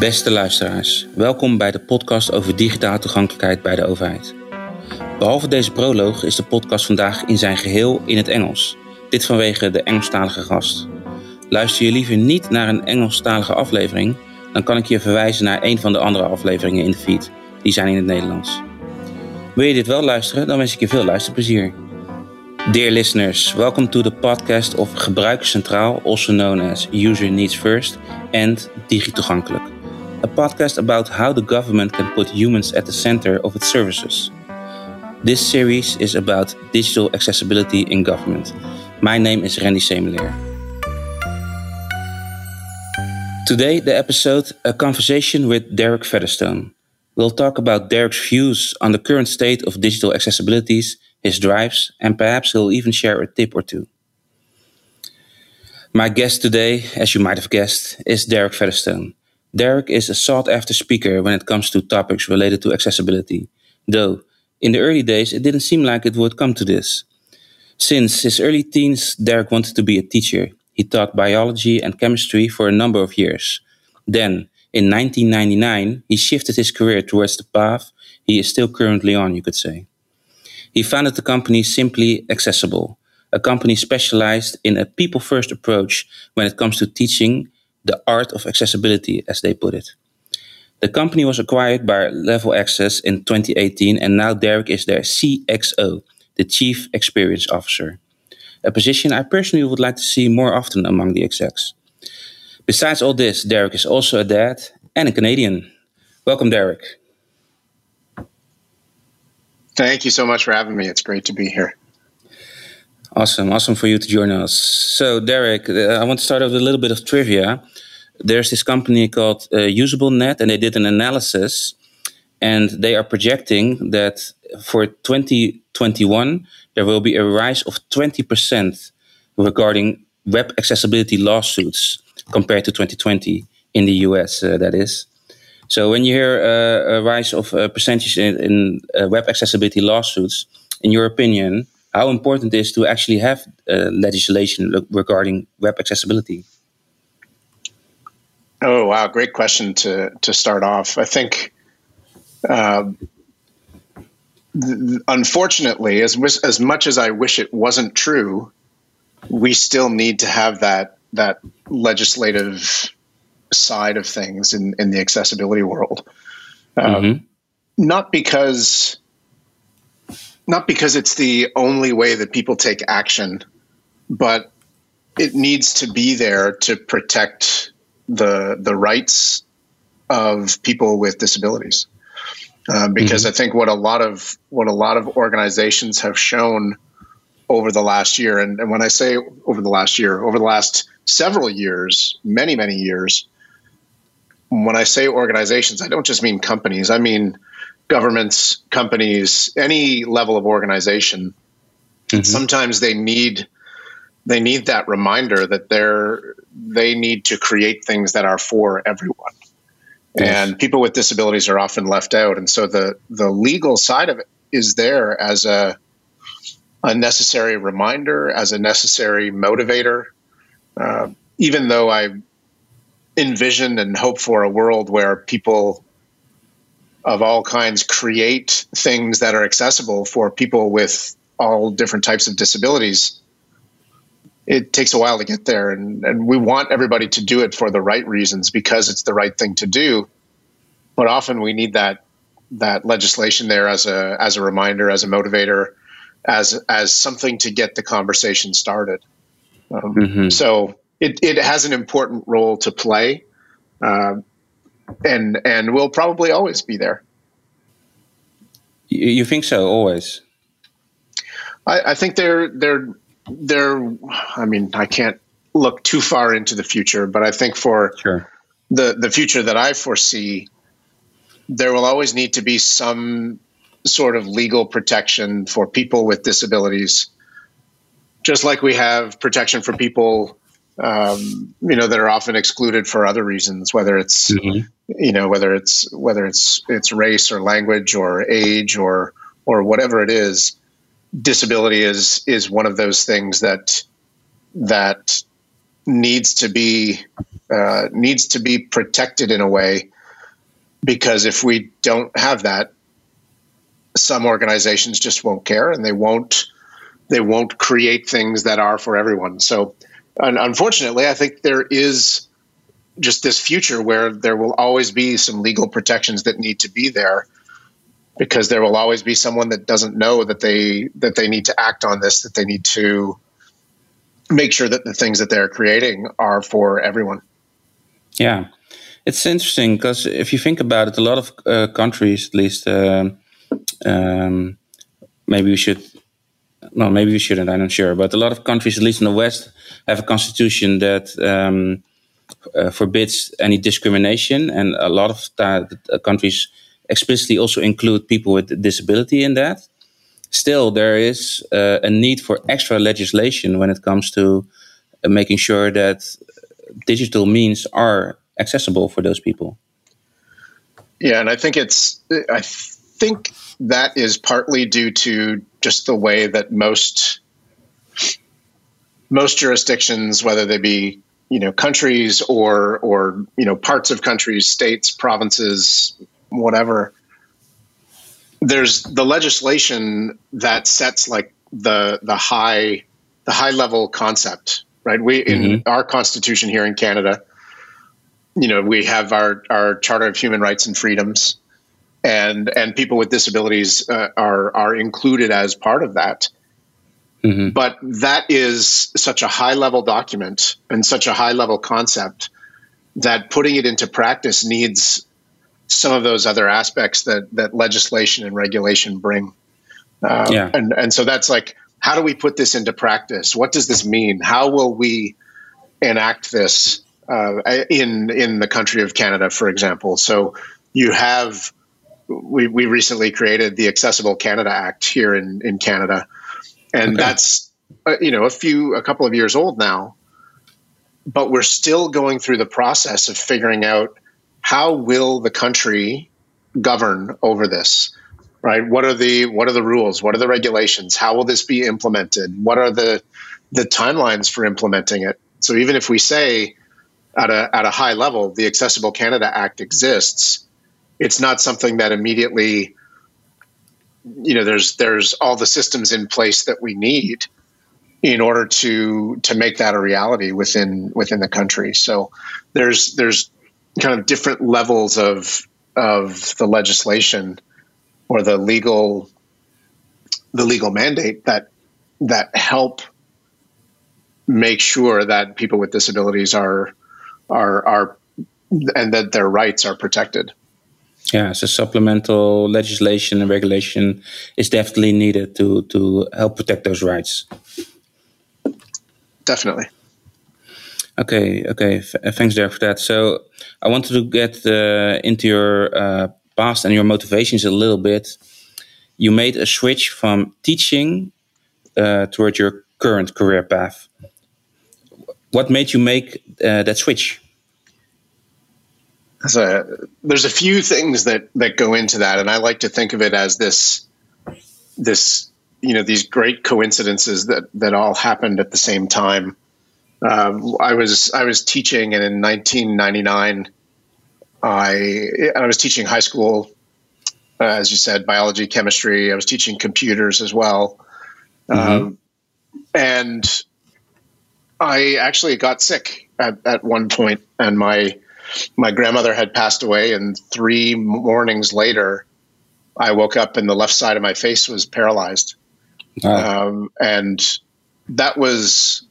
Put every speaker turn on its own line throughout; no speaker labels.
Beste luisteraars, welkom bij de podcast over digitale toegankelijkheid bij de overheid. Behalve deze proloog is de podcast vandaag in zijn geheel in het Engels. Dit vanwege de Engelstalige gast. Luister je liever niet naar een Engelstalige aflevering, dan kan ik je verwijzen naar een van de andere afleveringen in de feed. Die zijn in het Nederlands. Wil je dit wel luisteren, dan wens ik je veel luisterplezier. Dear listeners, welcome to the podcast of Gebruiker Centraal, also known as User Needs First, and Digitoegankelijk. A podcast about how the government can put humans at the center of its services. This series is about digital accessibility in government. My name is Randy Semelair. Today, the episode A Conversation with Derek Featherstone. We'll talk about Derek's views on the current state of digital accessibilities, his drives, and perhaps he'll even share a tip or two. My guest today, as you might have guessed, is Derek Featherstone. Derek is a sought after speaker when it comes to topics related to accessibility, though in the early days it didn't seem like it would come to this. Since his early teens, Derek wanted to be a teacher. He taught biology and chemistry for a number of years. Then, in 1999, he shifted his career towards the path he is still currently on, you could say. He founded the company Simply Accessible, a company specialized in a people first approach when it comes to teaching the art of accessibility, as they put it. The company was acquired by Level Access in 2018, and now Derek is their CXO, the Chief Experience Officer, a position I personally would like to see more often among the execs. Besides all this, Derek is also a dad and a Canadian. Welcome, Derek.
Thank you so much for having me. It's great to be here.
Awesome, awesome for you to join us. So, Derek, uh, I want to start off with a little bit of trivia. There's this company called uh, UsableNet, and they did an analysis, and they are projecting that for 2021 there will be a rise of 20% regarding web accessibility lawsuits compared to 2020 in the US. Uh, that is. So, when you hear uh, a rise of a percentage in, in uh, web accessibility lawsuits, in your opinion, how important it is to actually have uh, legislation regarding web accessibility?
Oh wow, great question to to start off. I think, uh, th- unfortunately, as as much as I wish it wasn't true, we still need to have that that legislative side of things in in the accessibility world. Um, mm-hmm. Not because not because it's the only way that people take action, but it needs to be there to protect the the rights of people with disabilities. Uh, because mm-hmm. I think what a lot of what a lot of organizations have shown over the last year, and, and when I say over the last year, over the last several years, many many years, when I say organizations, I don't just mean companies. I mean governments, companies, any level of organization, mm-hmm. sometimes they need they need that reminder that they're they need to create things that are for everyone. Yes. And people with disabilities are often left out. And so the the legal side of it is there as a a necessary reminder, as a necessary motivator. Uh, even though I envision and hope for a world where people of all kinds create things that are accessible for people with all different types of disabilities it takes a while to get there. And, and we want everybody to do it for the right reasons because it's the right thing to do. But often we need that that legislation there as a as a reminder as a motivator as as something to get the conversation started. Um, mm-hmm. so it, it has an important role to play. Uh, and and will probably always be there.
You think so? Always?
I, I think they're they're they're. I mean, I can't look too far into the future, but I think for
sure.
the the future that I foresee, there will always need to be some sort of legal protection for people with disabilities, just like we have protection for people um, you know, that are often excluded for other reasons, whether it's mm-hmm. you know whether it's whether it's it's race or language or age or or whatever it is. Disability is is one of those things that that needs to be uh, needs to be protected in a way because if we don't have that, some organizations just won't care and they won't they won't create things that are for everyone. So, unfortunately, I think there is just this future where there will always be some legal protections that need to be there because there will always be someone that doesn't know that they that they need to act on this that they need to make sure that the things that they're creating are for everyone.
Yeah. It's interesting because if you think about it a lot of uh, countries at least uh, um, maybe we should no maybe we shouldn't i'm not sure but a lot of countries at least in the west have a constitution that um, uh, forbids any discrimination and a lot of uh, countries explicitly also include people with disability in that. Still, there is uh, a need for extra legislation when it comes to uh, making sure that digital means are accessible for those people.
Yeah, and I think it's I think that is partly due to just the way that most most jurisdictions, whether they be you know countries or or you know parts of countries, states, provinces, whatever there's the legislation that sets like the the high the high level concept right we in mm-hmm. our constitution here in canada you know we have our our charter of human rights and freedoms and and people with disabilities uh, are are included as part of that mm-hmm. but that is such a high level document and such a high level concept that putting it into practice needs some of those other aspects that that legislation and regulation bring. Um, yeah. And and so that's like, how do we put this into practice? What does this mean? How will we enact this uh, in in the country of Canada, for example? So you have we we recently created the Accessible Canada Act here in in Canada, and okay. that's uh, you know a few a couple of years old now, but we're still going through the process of figuring out how will the country govern over this? Right? What are the what are the rules? What are the regulations? How will this be implemented? What are the the timelines for implementing it? So even if we say at a at a high level the Accessible Canada Act exists, it's not something that immediately you know there's there's all the systems in place that we need in order to to make that a reality within within the country. So there's there's kind of different levels of of the legislation or the legal the legal mandate that that help make sure that people with disabilities are are are and that their rights are protected.
Yeah, so supplemental legislation and regulation is definitely needed to to help protect those rights.
Definitely.
Okay, okay. F- thanks, Derek, for that. So I wanted to get uh, into your uh, past and your motivations a little bit. You made a switch from teaching uh, toward your current career path. What made you make uh, that switch?
So there's a few things that that go into that, and I like to think of it as this this you know these great coincidences that that all happened at the same time um, I was I was teaching, and in 1999, I I was teaching high school, uh, as you said, biology, chemistry. I was teaching computers as well, mm-hmm. um, and I actually got sick at, at one point, and my my grandmother had passed away, and three mornings later, I woke up and the left side of my face was paralyzed, um, and that was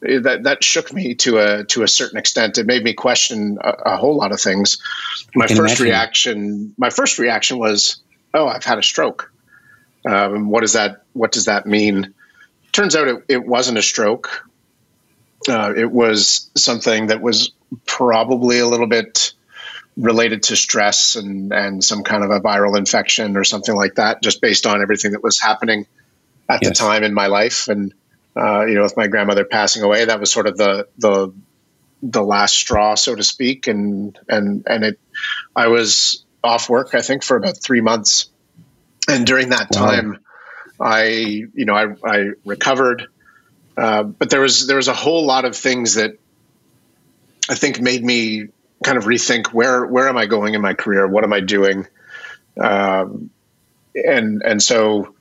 that that shook me to a to a certain extent. It made me question a, a whole lot of things. My first imagine. reaction, my first reaction was, "Oh, I've had a stroke." Um, what does that What does that mean? Turns out it, it wasn't a stroke. Uh, it was something that was probably a little bit related to stress and and some kind of a viral infection or something like that, just based on everything that was happening at yes. the time in my life and uh, you know, with my grandmother passing away, that was sort of the the the last straw, so to speak, and and and it. I was off work, I think, for about three months, and during that time. I you know I I recovered. Uh, but there was there was a whole lot of things that I think made me kind of rethink where where am I going in my career? What am I doing? Um, and and so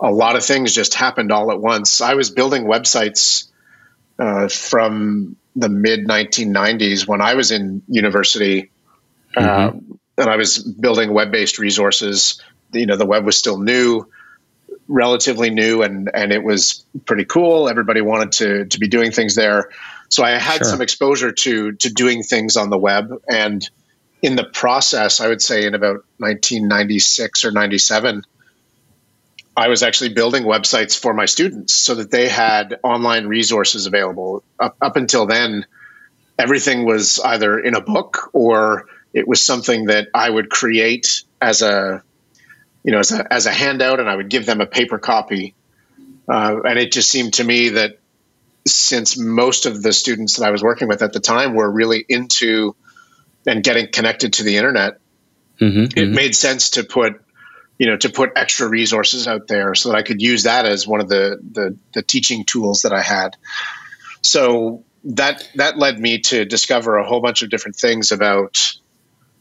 a lot of things just happened all at once. I was building websites uh, from the mid 1990s when I was in university, mm-hmm. uh, and I was building web based resources. You know, the web was still new, relatively new, and and it was pretty cool. Everybody wanted to to be doing things there, so I had sure. some exposure to to doing things on the web and. In the process, I would say in about 1996 or 97, I was actually building websites for my students so that they had online resources available. Up, up until then, everything was either in a book or it was something that I would create as a, you know, as a, as a handout, and I would give them a paper copy. Uh, and it just seemed to me that since most of the students that I was working with at the time were really into and getting connected to the internet, mm-hmm, it mm-hmm. made sense to put you know to put extra resources out there so that I could use that as one of the the, the teaching tools that I had. So that that led me to discover a whole bunch of different things about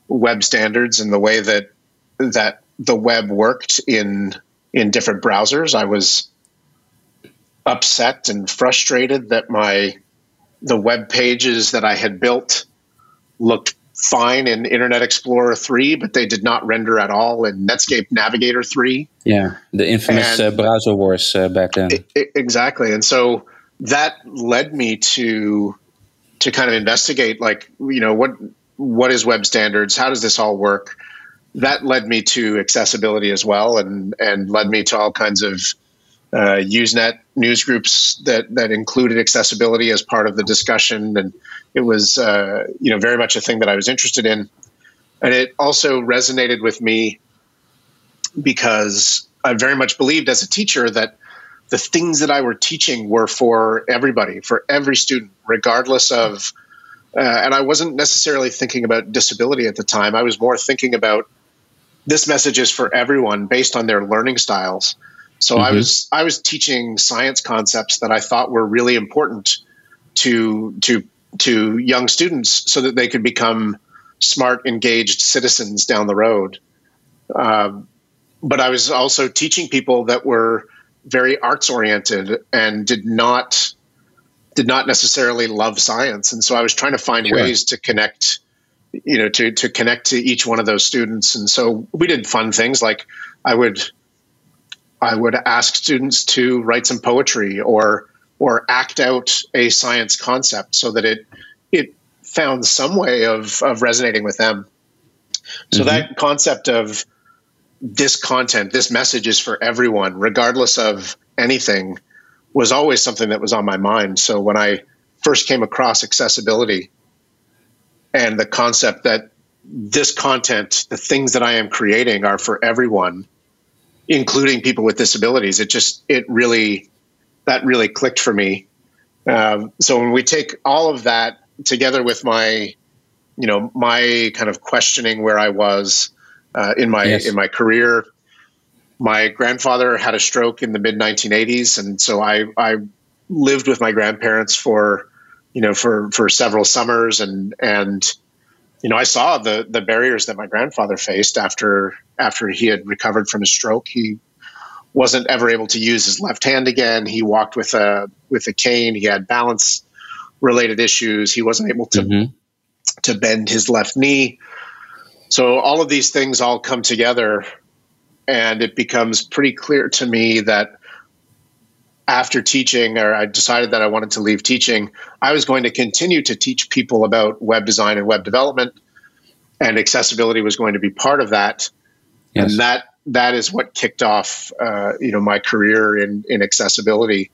web standards and the way that that the web worked in in different browsers. I was upset and frustrated that my the web pages that I had built looked fine in Internet Explorer 3, but they did not render at all in Netscape Navigator 3.
Yeah, the infamous uh, browser wars uh, back then. It,
it, exactly. And so that led me to to kind of investigate like, you know, what what is web standards? How does this all work? That led me to accessibility as well and and led me to all kinds of uh, Usenet news groups that that included accessibility as part of the discussion, and it was uh, you know very much a thing that I was interested in, and it also resonated with me because I very much believed as a teacher that the things that I were teaching were for everybody, for every student, regardless of. Uh, and I wasn't necessarily thinking about disability at the time. I was more thinking about this message is for everyone based on their learning styles so mm-hmm. I was I was teaching science concepts that I thought were really important to to to young students so that they could become smart, engaged citizens down the road. Um, but I was also teaching people that were very arts oriented and did not did not necessarily love science, and so I was trying to find sure. ways to connect, you know, to to connect to each one of those students. And so we did fun things like I would I would ask students to write some poetry or or act out a science concept so that it it found some way of of resonating with them. So mm-hmm. that concept of this content, this message is for everyone, regardless of anything, was always something that was on my mind. So when I first came across accessibility and the concept that this content, the things that I am creating are for everyone, including people with disabilities. It just it really that really clicked for me. Um, so when we take all of that together with my, you know, my kind of questioning where I was uh, in my yes. in my career, my grandfather had a stroke in the mid 1980s, and so I I lived with my grandparents for you know for for several summers and and you know I saw the the barriers that my grandfather faced after after he had recovered from his stroke. He wasn't ever able to use his left hand again. He walked with a with a cane. He had balance related issues. He wasn't able to mm-hmm. to bend his left knee. So all of these things all come together and it becomes pretty clear to me that after teaching or I decided that I wanted to leave teaching, I was going to continue to teach people about web design and web development and accessibility was going to be part of that yes. and that that is what kicked off uh, you know my career in in accessibility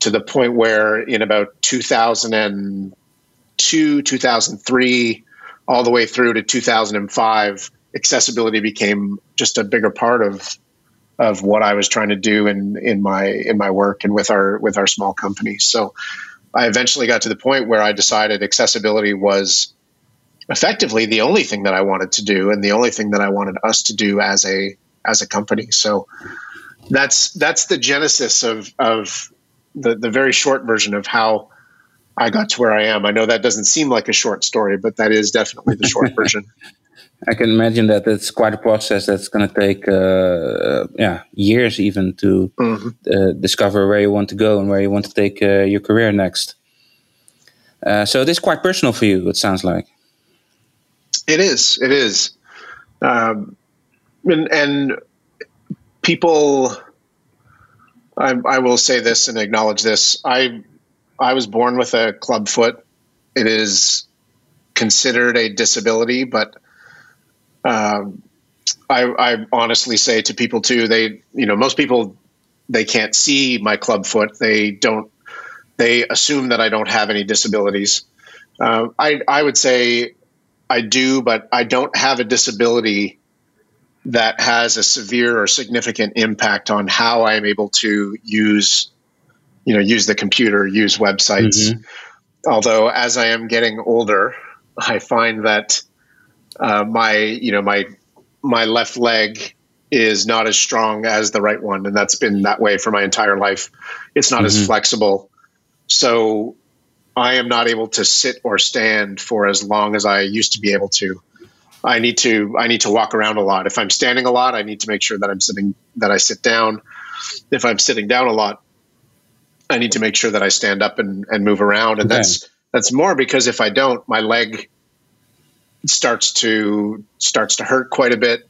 to the point where in about 2002 2003 all the way through to 2005 accessibility became just a bigger part of of what I was trying to do in in my in my work and with our with our small company so I eventually got to the point where I decided accessibility was effectively the only thing that I wanted to do and the only thing that I wanted us to do as a as a company. So that's that's the genesis of of the the very short version of how I got to where I am. I know that doesn't seem like a short story, but that is definitely the short version.
I can imagine that it's quite a process that's going to take, uh, yeah, years even to mm-hmm. uh, discover where you want to go and where you want to take uh, your career next. Uh, so it is quite personal for you. It sounds like.
It is. It is. Um, and, and people, I, I will say this and acknowledge this. I I was born with a club foot. It is considered a disability, but um, I, I, honestly say to people too, they, you know, most people, they can't see my club foot. They don't, they assume that I don't have any disabilities. Uh, I, I would say I do, but I don't have a disability that has a severe or significant impact on how I am able to use, you know, use the computer, use websites. Mm-hmm. Although as I am getting older, I find that uh, my you know my my left leg is not as strong as the right one, and that's been that way for my entire life. It's not mm-hmm. as flexible, so I am not able to sit or stand for as long as I used to be able to. I need to I need to walk around a lot. If I'm standing a lot, I need to make sure that I'm sitting that I sit down. If I'm sitting down a lot, I need to make sure that I stand up and, and move around. And okay. that's that's more because if I don't, my leg starts to starts to hurt quite a bit,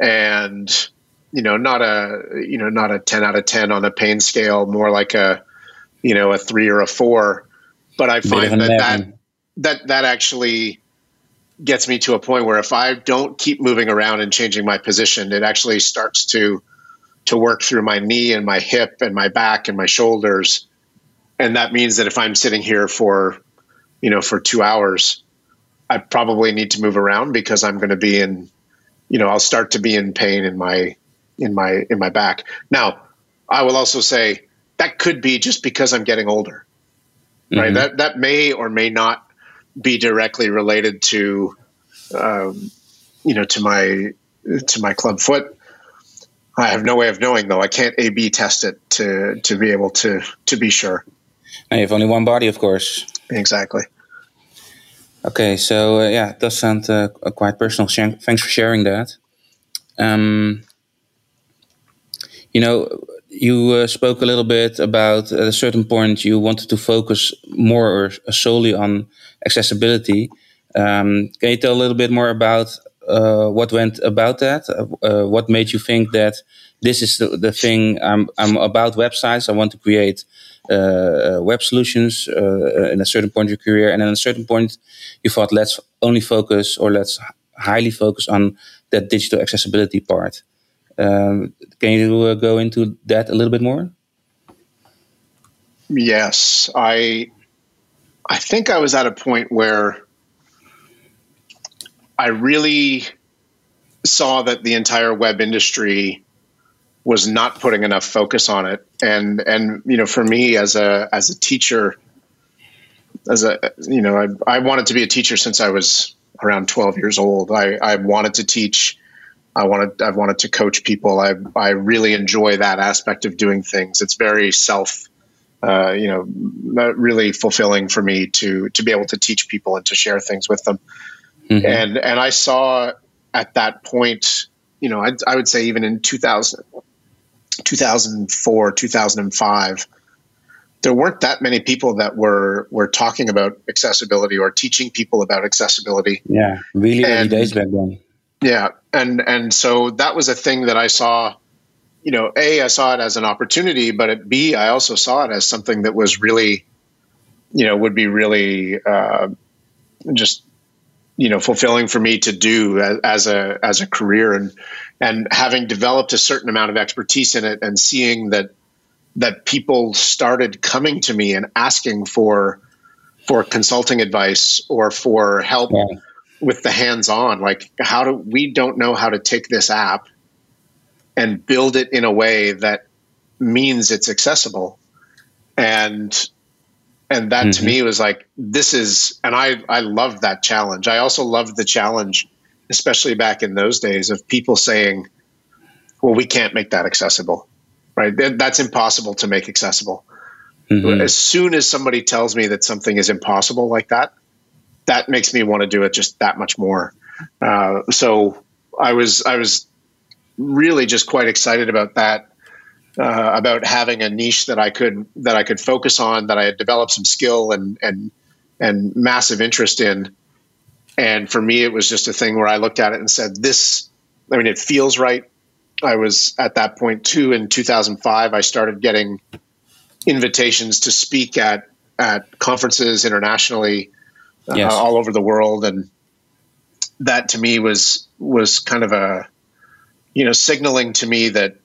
and you know, not a you know not a ten out of ten on a pain scale, more like a you know a three or a four. But I find that that, that that actually gets me to a point where if I don't keep moving around and changing my position, it actually starts to to work through my knee and my hip and my back and my shoulders. And that means that if I'm sitting here for, you know, for two hours, I probably need to move around because I'm going to be in, you know, I'll start to be in pain in my in my in my back. Now, I will also say that could be just because I'm getting older, mm-hmm. right? That that may or may not be directly related to, um, you know, to my to my club foot. I have no way of knowing though. I can't A/B test it to to be able to to be sure.
You have only one body, of course.
Exactly.
Okay, so uh, yeah, it does sound uh, quite personal. Thanks for sharing that. Um, you know, you uh, spoke a little bit about at a certain point you wanted to focus more or solely on accessibility. Um, can you tell a little bit more about uh, what went about that? Uh, uh, what made you think that this is the, the thing I'm, I'm about websites? I want to create uh, web solutions uh, in a certain point of your career, and at a certain point, you thought, let's only focus or let's highly focus on that digital accessibility part. Um, can you uh, go into that a little bit more?
Yes, I. I think I was at a point where I really saw that the entire web industry was not putting enough focus on it. And and you know for me as a as a teacher as a you know I, I wanted to be a teacher since I was around 12 years old. I, I wanted to teach. I wanted I've wanted to coach people. I I really enjoy that aspect of doing things. It's very self uh, you know really fulfilling for me to to be able to teach people and to share things with them. Mm-hmm. and and I saw at that point you know I, I would say even in 2000 2004, 2005, there weren't that many people that were were talking about accessibility or teaching people about accessibility.
Yeah, really and, early days back then.
Yeah, and and so that was a thing that I saw. You know, a I saw it as an opportunity, but at B I also saw it as something that was really, you know, would be really uh, just you know fulfilling for me to do as, a as a career and and having developed a certain amount of expertise in it and seeing that that people started coming to me and asking for for consulting advice or for help yeah. with the hands on like how do we don't know how to take this app and build it in a way that means it's accessible and and that mm-hmm. to me was like this is and i i loved that challenge i also loved the challenge especially back in those days of people saying well we can't make that accessible right that's impossible to make accessible Mm-hmm. As soon as somebody tells me that something is impossible like that, that makes me want to do it just that much more. Uh, so I was I was really just quite excited about that. Uh, about having a niche that I could that I could focus on, that I had developed some skill and and and massive interest in. And for me, it was just a thing where I looked at it and said, "This, I mean, it feels right." I was at that point too. In 2005, I started getting invitations to speak at at conferences internationally, uh, all over the world, and that to me was was kind of a you know signaling to me that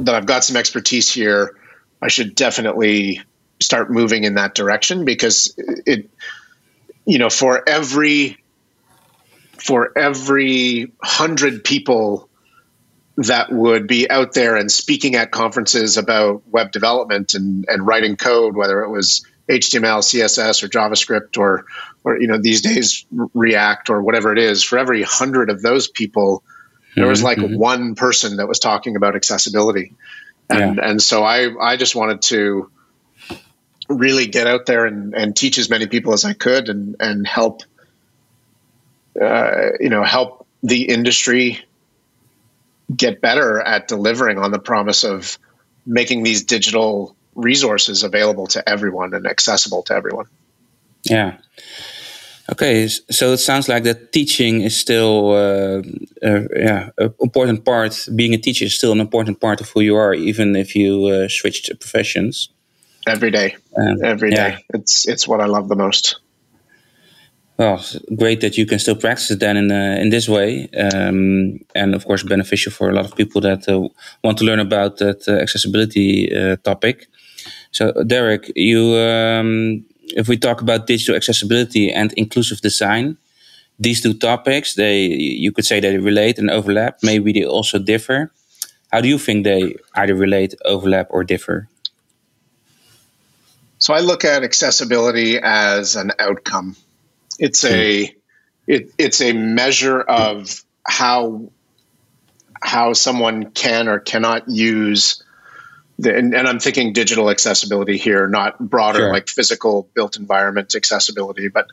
that I've got some expertise here. I should definitely start moving in that direction because it you know for every for every hundred people that would be out there and speaking at conferences about web development and, and writing code, whether it was HTML, CSS, or JavaScript, or or you know these days React or whatever it is. For every hundred of those people, there was like mm-hmm. one person that was talking about accessibility, and yeah. and so I I just wanted to really get out there and, and teach as many people as I could and and help uh, you know help the industry get better at delivering on the promise of making these digital resources available to everyone and accessible to everyone.
Yeah. Okay, so it sounds like that teaching is still, uh, uh, yeah, an important part. Being a teacher is still an important part of who you are, even if you uh, switch professions.
Every day, um, every yeah. day. It's it's what I love the most.
Well, great that you can still practice it then in uh, in this way, um, and of course beneficial for a lot of people that uh, want to learn about that uh, accessibility topic. So, Derek, you um, if we talk about digital accessibility and inclusive design, these two topics, they you could say they relate and overlap. Maybe they also differ. How do you think they either relate, overlap, or differ?
So I look at accessibility as an outcome. It's a hmm. it, it's a measure of how how someone can or cannot use the, and, and, I'm thinking digital accessibility here, not broader sure. like physical built environment accessibility, but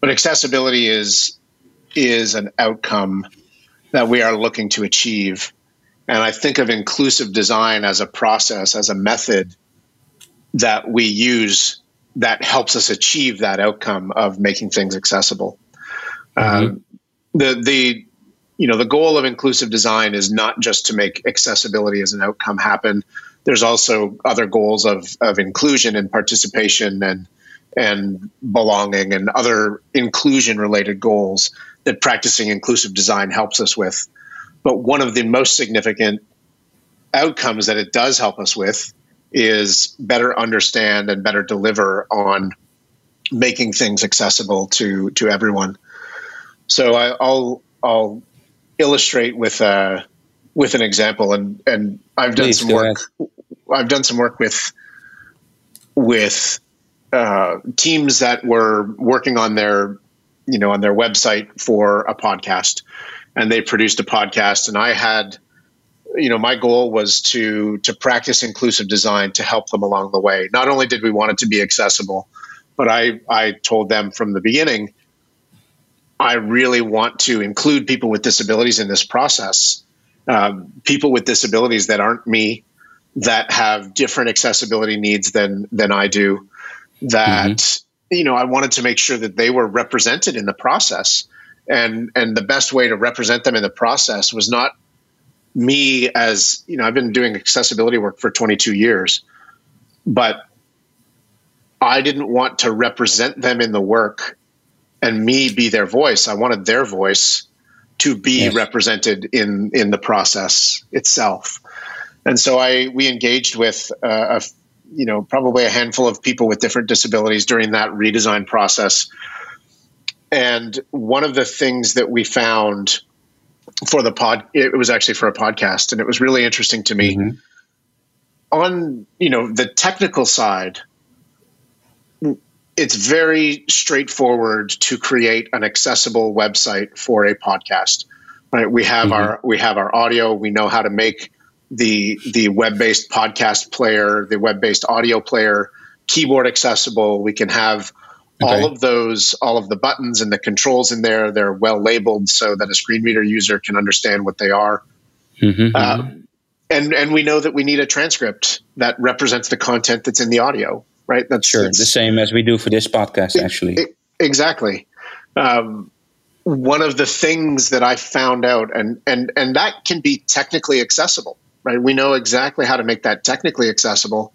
but accessibility is is an outcome that we are looking to achieve. And I think of inclusive design as a process, as a method that we use that helps us achieve that outcome of making things accessible. Mm-hmm. Um, the the you know the goal of inclusive design is not just to make accessibility as an outcome happen there's also other goals of, of inclusion and participation and and belonging and other inclusion related goals that practicing inclusive design helps us with. But one of the most significant outcomes that it does help us with is better understand and better deliver on making things accessible to to everyone. So I, will I'll illustrate with a with an example, and and I've done Please, some work. Ahead. I've done some work with with uh, teams that were working on their you know on their website for a podcast, and they produced a podcast, and I had you know my goal was to to practice inclusive design to help them along the way. Not only did we want it to be accessible, but I I told them from the beginning. I really want to include people with disabilities in this process um, people with disabilities that aren't me, that have different accessibility needs than than I do. That mm-hmm. you know, I wanted to make sure that they were represented in the process, and and the best way to represent them in the process was not me as you know. I've been doing accessibility work for 22 years, but I didn't want to represent them in the work and me be their voice. I wanted their voice to be yes. represented in in the process itself. And so I we engaged with uh, a you know probably a handful of people with different disabilities during that redesign process. And one of the things that we found for the pod it was actually for a podcast and it was really interesting to me. Mm-hmm. On you know the technical side, it's very straightforward to create an accessible website for a podcast. Right? We have mm-hmm. our we have our audio. We know how to make the the web based podcast player, the web based audio player keyboard accessible. We can have okay. all of those, all of the buttons and the controls in there. They're well labeled so that a screen reader user can understand what they are. Mm-hmm, uh, and and we know that we need a transcript that represents the content that's in the audio, right?
That's sure the same as we do for this podcast, actually. It,
exactly. Um, one of the things that I found out, and and and that can be technically accessible, right? We know exactly how to make that technically accessible,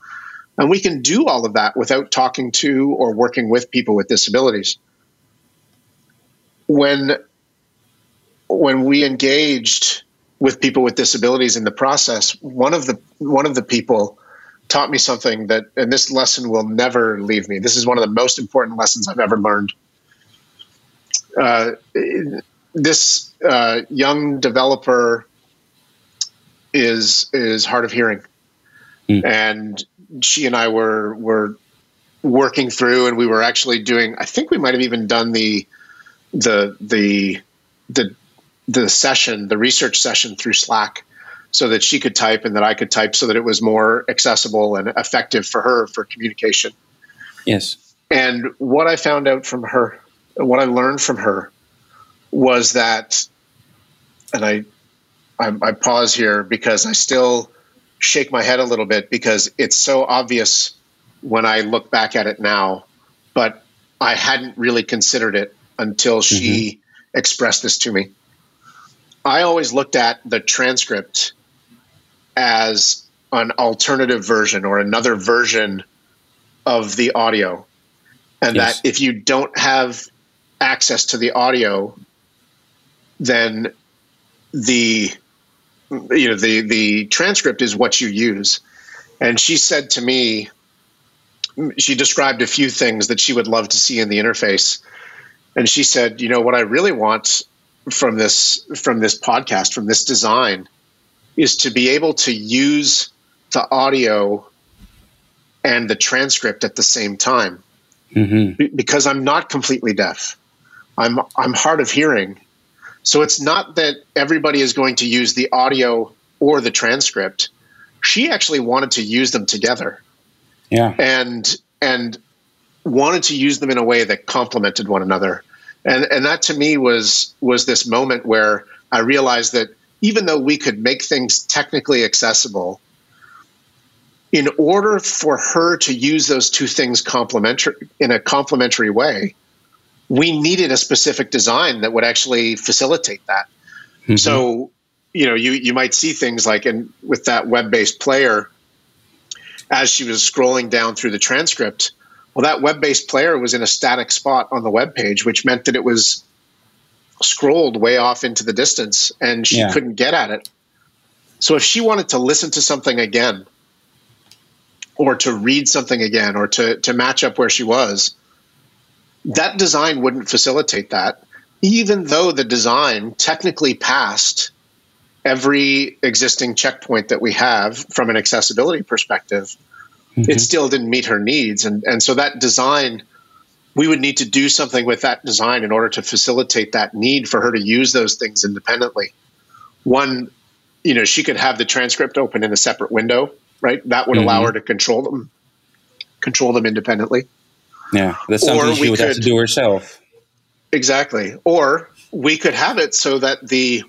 and we can do all of that without talking to or working with people with disabilities. When when we engaged with people with disabilities in the process, one of the one of the people taught me something that, and this lesson will never leave me. This is one of the most important lessons I've ever learned. Uh, this uh, young developer is is hard of hearing, mm. and she and I were were working through, and we were actually doing. I think we might have even done the the the the the session, the research session through Slack so that she could type and that I could type so that it was more accessible and effective for her for communication.
Yes.
And what I found out from her, what I learned from her was that, and I, I, I pause here because I still shake my head a little bit because it's so obvious when I look back at it now, but I hadn't really considered it until she mm-hmm. expressed this to me. I always looked at the transcript as an alternative version or another version of the audio. And yes. that if you don't have access to the audio, then the you know the the transcript is what you use. And she said to me, she described a few things that she would love to see in the interface. And she said, you know, what I really want from this from this podcast from this design is to be able to use the audio and the transcript at the same time. Mm-hmm. because i'm not completely deaf. I'm i'm hard of hearing. So it's not that everybody is going to use the audio or the transcript. She actually wanted to use them together.
Yeah.
And and wanted to use them in a way that complemented one another. And and that to me was was this moment where I realized that even though we could make things technically accessible, in order for her to use those two things complementary in a complementary way, we needed a specific design that would actually facilitate that. Mm-hmm. So, you know, you you might see things like in with that web-based player as she was scrolling down through the transcript, well, that web based player was in a static spot on the web page, which meant that it was scrolled way off into the distance and she yeah. couldn't get at it. So if she wanted to listen to something again, or to read something again, or to, to match up where she was, that design wouldn't facilitate that, even though the design technically passed every existing checkpoint that we have from an accessibility perspective mm-hmm. it still didn't meet her needs. And, and so that design, we would need to do something with that design in order to facilitate that need for her to use those things independently. One, you know, she could have the transcript open in a separate window, right? That would mm-hmm. allow her to control them, control them independently.
Yeah, that's something or she would could, have to do herself.
Exactly. Or we could have it so that the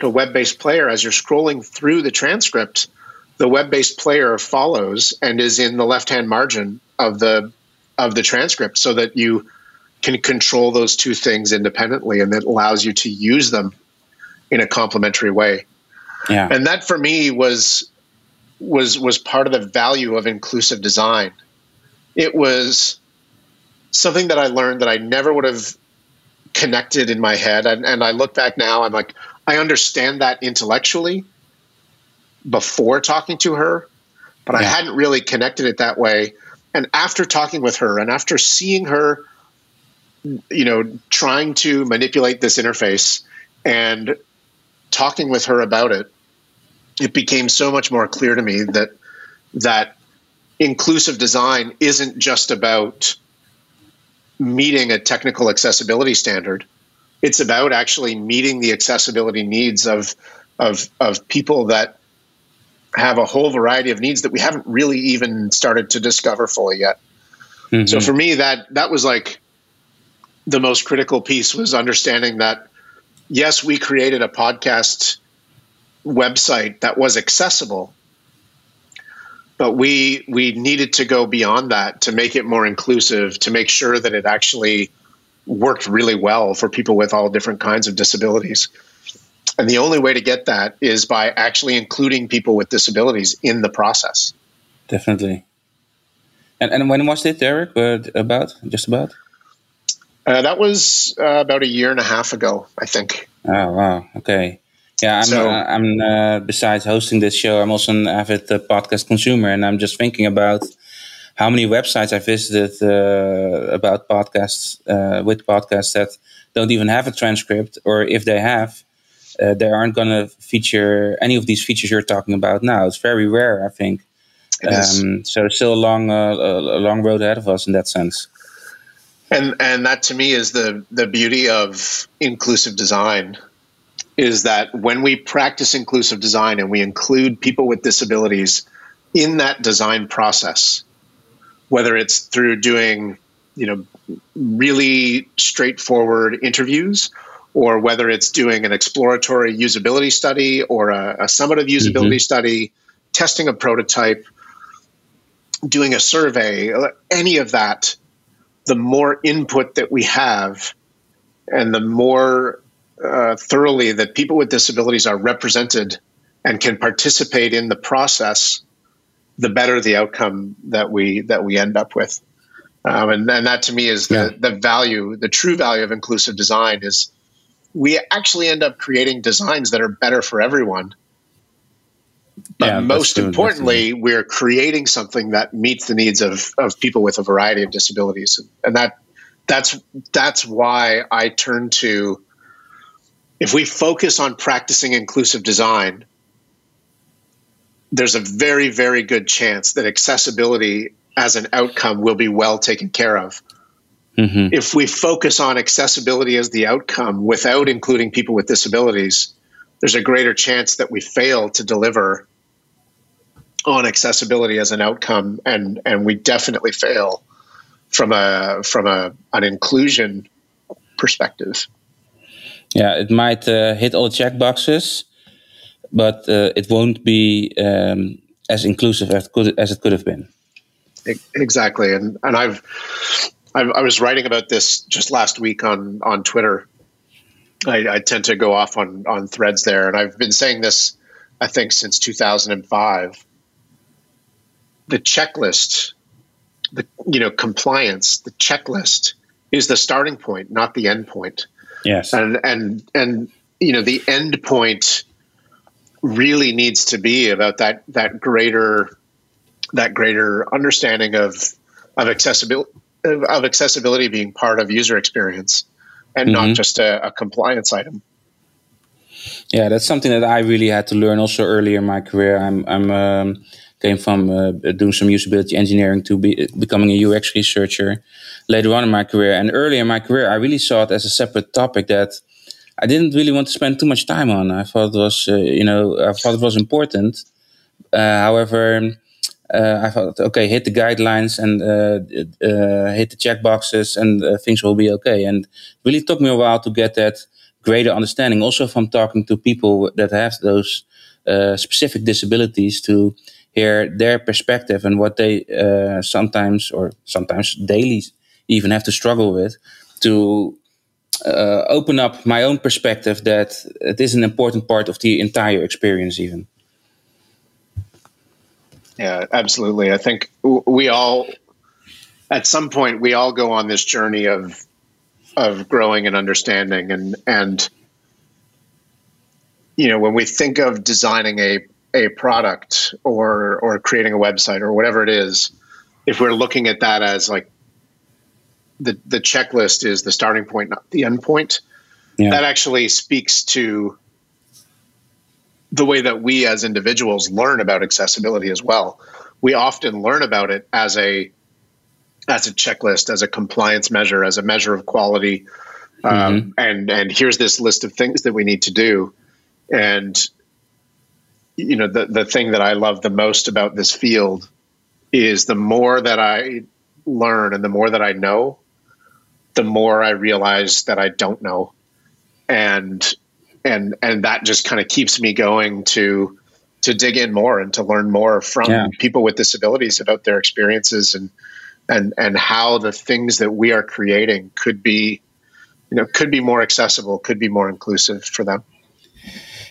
the web-based player, as you're scrolling through the transcript, the web-based player follows and is in the left-hand margin of the of the transcript so that you can control those two things independently and that allows you to use them in a complementary way.
Yeah.
And that for me was was was part of the value of inclusive design. It was something that I learned that I never would have connected in my head and, and I look back now I'm like I understand that intellectually before talking to her, but yeah. I hadn't really connected it that way. And after talking with her and after seeing her, you know, trying to manipulate this interface and talking with her about it, it became so much more clear to me that that inclusive design isn't just about meeting a technical accessibility standard. It's about actually meeting the accessibility needs of of of people that have a whole variety of needs that we haven't really even started to discover fully yet. Mm-hmm. So for me, that that was like the most critical piece was understanding that yes, we created a podcast website that was accessible, but we we needed to go beyond that to make it more inclusive, to make sure that it actually worked really well for people with all different kinds of disabilities. And the only way to get that is by actually including people with disabilities in the process.
Definitely. And, and when was it, Derek? Uh, about? Just about?
Uh, that was uh, about a year and a half ago, I think.
Oh, wow. Okay. Yeah, I'm. So, uh, I'm. Uh, besides hosting this show, I'm also an avid uh, podcast consumer, and I'm just thinking about how many websites I visited about podcasts with podcasts that don't even have a transcript, or if they have, uh, they aren't going to feature any of these features you're talking about now. It's very rare, I think. Um, so still a long, uh, a long road ahead of us in that sense.
And and that to me is the the beauty of inclusive design is that when we practice inclusive design and we include people with disabilities in that design process, whether it's through doing you know really straightforward interviews or whether it's doing an exploratory usability study or a, a summative usability mm-hmm. study, testing a prototype, doing a survey, any of that, the more input that we have and the more uh, thoroughly that people with disabilities are represented and can participate in the process, the better the outcome that we that we end up with. Um, and, and that to me is the, yeah. the value, the true value of inclusive design is we actually end up creating designs that are better for everyone. But yeah, most importantly, we're creating something that meets the needs of, of people with a variety of disabilities. And that that's that's why I turn to if we focus on practicing inclusive design, there's a very, very good chance that accessibility as an outcome will be well taken care of. Mm-hmm. If we focus on accessibility as the outcome without including people with disabilities, there's a greater chance that we fail to deliver on accessibility as an outcome, and and we definitely fail from a from a an inclusion perspective.
Yeah, it might uh, hit all the check boxes, but uh, it won't be um, as inclusive as it could as it could have been.
Exactly, and and I've I, I, was writing about this just last week on on Twitter. I, I, tend to go off on on threads there, and I've been saying this, I think, since 2005. The checklist, the you know compliance, the checklist is the starting point, not the end point.
Yes,
and and and you know the end point really needs to be about that that greater that greater understanding of of accessibility of accessibility being part of user experience and mm-hmm. not just a, a, compliance item.
Yeah, that's something that I really had to learn also earlier in my career. I'm, I'm um, came from uh, doing some usability engineering to be, becoming a UX researcher later on in my career. And earlier in my career, I really saw it as a separate topic that I didn't really want to spend too much time on. I thought it was, uh, you know, I thought it was important. Uh, however, I thought, okay, hit the guidelines and uh, uh, hit the check boxes, and things will be okay. And really took me a while to get that greater understanding, also from talking to people that have those specific disabilities, to hear their perspective and what they sometimes or sometimes daily even have to struggle with to uh, open up my own perspective that it is an important part of the entire experience even
yeah, absolutely. I think we all, at some point, we all go on this journey of of growing and understanding, and and you know, when we think of designing a a product or or creating a website or whatever it is, if we're looking at that as like the the checklist is the starting point, not the end point, yeah. that actually speaks to the way that we as individuals learn about accessibility as well. We often learn about it as a as a checklist, as a compliance measure, as a measure of quality, um, mm-hmm. and and here's this list of things that we need to do, and you know the the thing that I love the most about this field is the more that I learn and the more that I know, the more I realize that I don't know, and and and that just kind of keeps me going to to dig in more and to learn more from yeah. people with disabilities about their experiences and and and how the things that we are creating could be you know could be more accessible could be more inclusive for them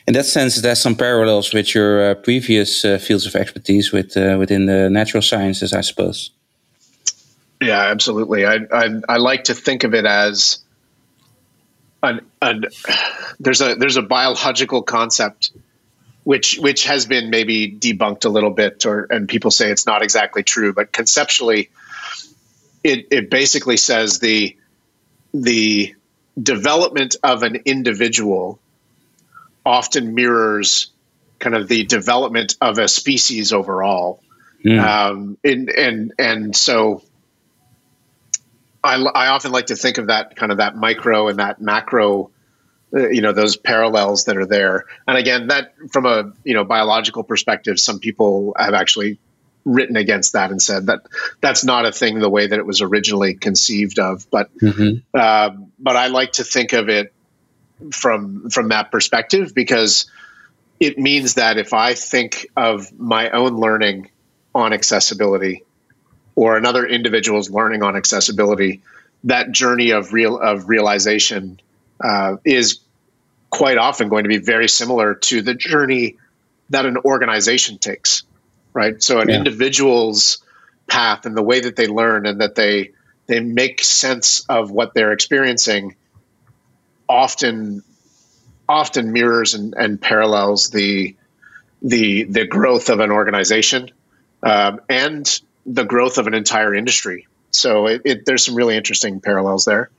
in that sense, there's some parallels with your uh, previous uh, fields of expertise with uh, within the natural sciences, I suppose.
Yeah, absolutely. I, I, I like to think of it as an, an there's a there's a biological concept which which has been maybe debunked a little bit, or and people say it's not exactly true, but conceptually, it it basically says the the development of an individual often mirrors kind of the development of a species overall. Mm. Um, and, and, and so I, I often like to think of that kind of that micro and that macro, uh, you know, those parallels that are there. And again, that from a, you know, biological perspective, some people have actually written against that and said that that's not a thing the way that it was originally conceived of. But, mm-hmm. uh, but I like to think of it from from that perspective because it means that if I think of my own learning on accessibility or another individual's learning on accessibility, that journey of real of realization uh, is quite often going to be very similar to the journey that an organization takes, right? So an yeah. individual's path and the way that they learn and that they they make sense of what they're experiencing often often mirrors and, and parallels the the the growth of an organization um, and the growth of an entire industry. So it, it, there's some really interesting parallels there.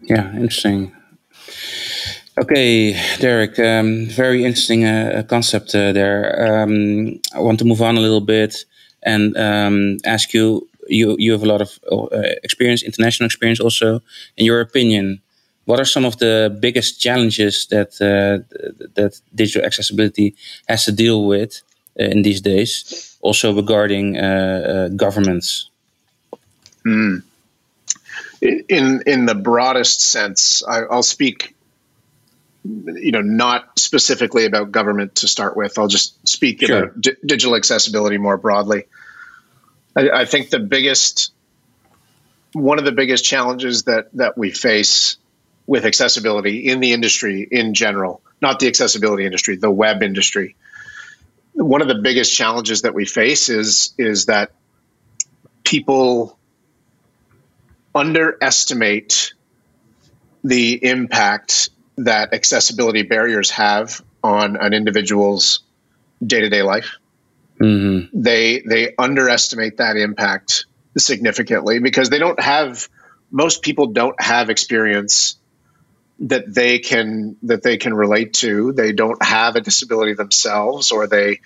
Yeah, interesting. Okay, Derek, um, very interesting uh, concept uh, there. Um, I want to move on a little bit and um, ask you. You you have a lot of uh, experience, international experience, also. In your opinion, what are some of the biggest challenges that uh, that digital accessibility has to deal with uh, in these days? Also regarding uh, governments.
Mm. In in the broadest sense, I, will speak. You know, not specifically about government to start with. I'll just speak sure. about di digital accessibility more broadly. I, I think the biggest, one of the biggest challenges that that we face with accessibility in the industry in general, not the accessibility industry, the web industry. One of the biggest challenges that we face is is that people underestimate the impact that accessibility barriers have on an individual's day-to-day life. Mm-hmm. They they underestimate that impact significantly because they don't have most people don't have experience that they can that they can relate to. They don't have a disability themselves, or they,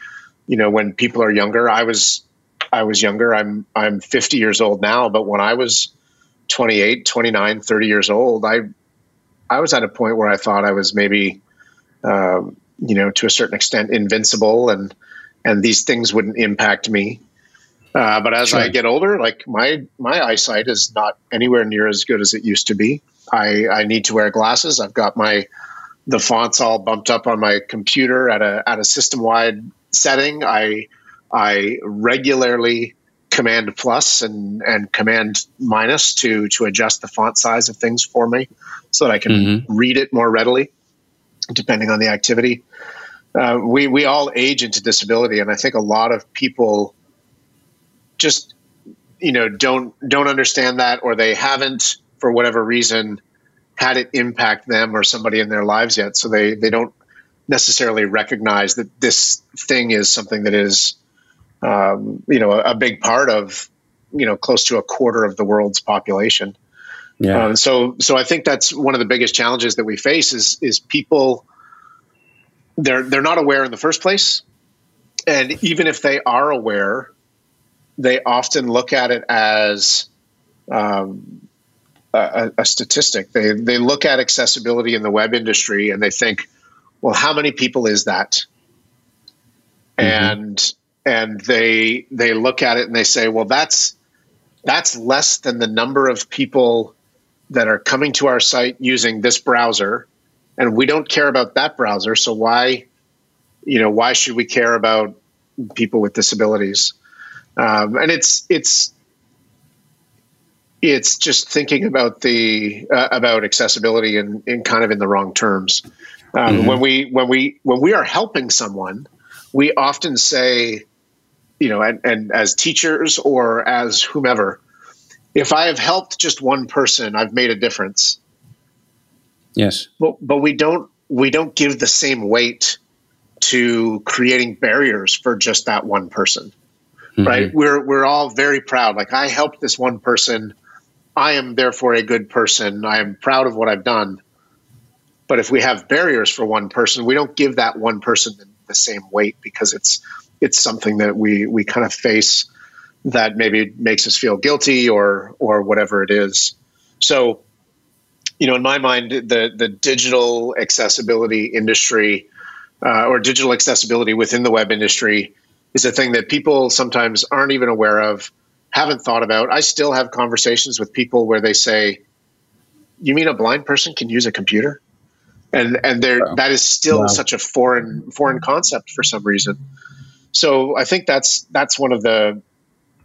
you know, when people are younger. I was I was younger. I'm I'm 50 years old now, but when I was 28, 29, 30 years old, I I was at a point where I thought I was maybe, um, you know, to a certain extent, invincible, and and these things wouldn't impact me. Uh, but as sure. I get older, like my my eyesight is not anywhere near as good as it used to be. I, I need to wear glasses. I've got my the fonts all bumped up on my computer at a at a system wide setting. I I regularly command plus and and command minus to to adjust the font size of things for me so that I can mm-hmm. read it more readily depending on the activity. Uh, we we all age into disability, and I think a lot of people just you know don't don't understand that, or they haven't for whatever reason had it impact them or somebody in their lives yet. So they, they don't necessarily recognize that this thing is something that is, um, you know, a, a, big part of, you know, close to a quarter of the world's population. Yeah. Um, so, so I think that's one of the biggest challenges that we face is, is people, they're, they're not aware in the first place. And even if they are aware, they often look at it as, um, a, a, statistic. They they look at accessibility in the web industry and they think, well, how many people is that? and and they they look at it and they say, well, that's that's less than the number of people that are coming to our site using this browser, and we don't care about that browser. So why, you know, why should we care about people with disabilities? Um, and it's it's it's just thinking about the uh, about accessibility in, in kind of in the wrong terms. Um, mm-hmm. When we when we when we are helping someone, we often say, you know, and, and as teachers or as whomever, if I have helped just one person, I've made a difference.
Yes,
but but we don't we don't give the same weight to creating barriers for just that one person. Mm-hmm. Right? We're we're all very proud. Like I helped this one person. I am therefore a good person. I am proud of what I've done. But if we have barriers for one person, we don't give that one person the same weight because it's it's something that we we kind of face that maybe makes us feel guilty or or whatever it is. So, you know, in my mind, the the digital accessibility industry uh, or digital accessibility within the web industry is a thing that people sometimes aren't even aware of, haven't thought about. I still have conversations with people where they say, "You mean a blind person can use a computer?" and and there wow. that is still wow. such a foreign foreign concept for some reason. So I think that's that's one of the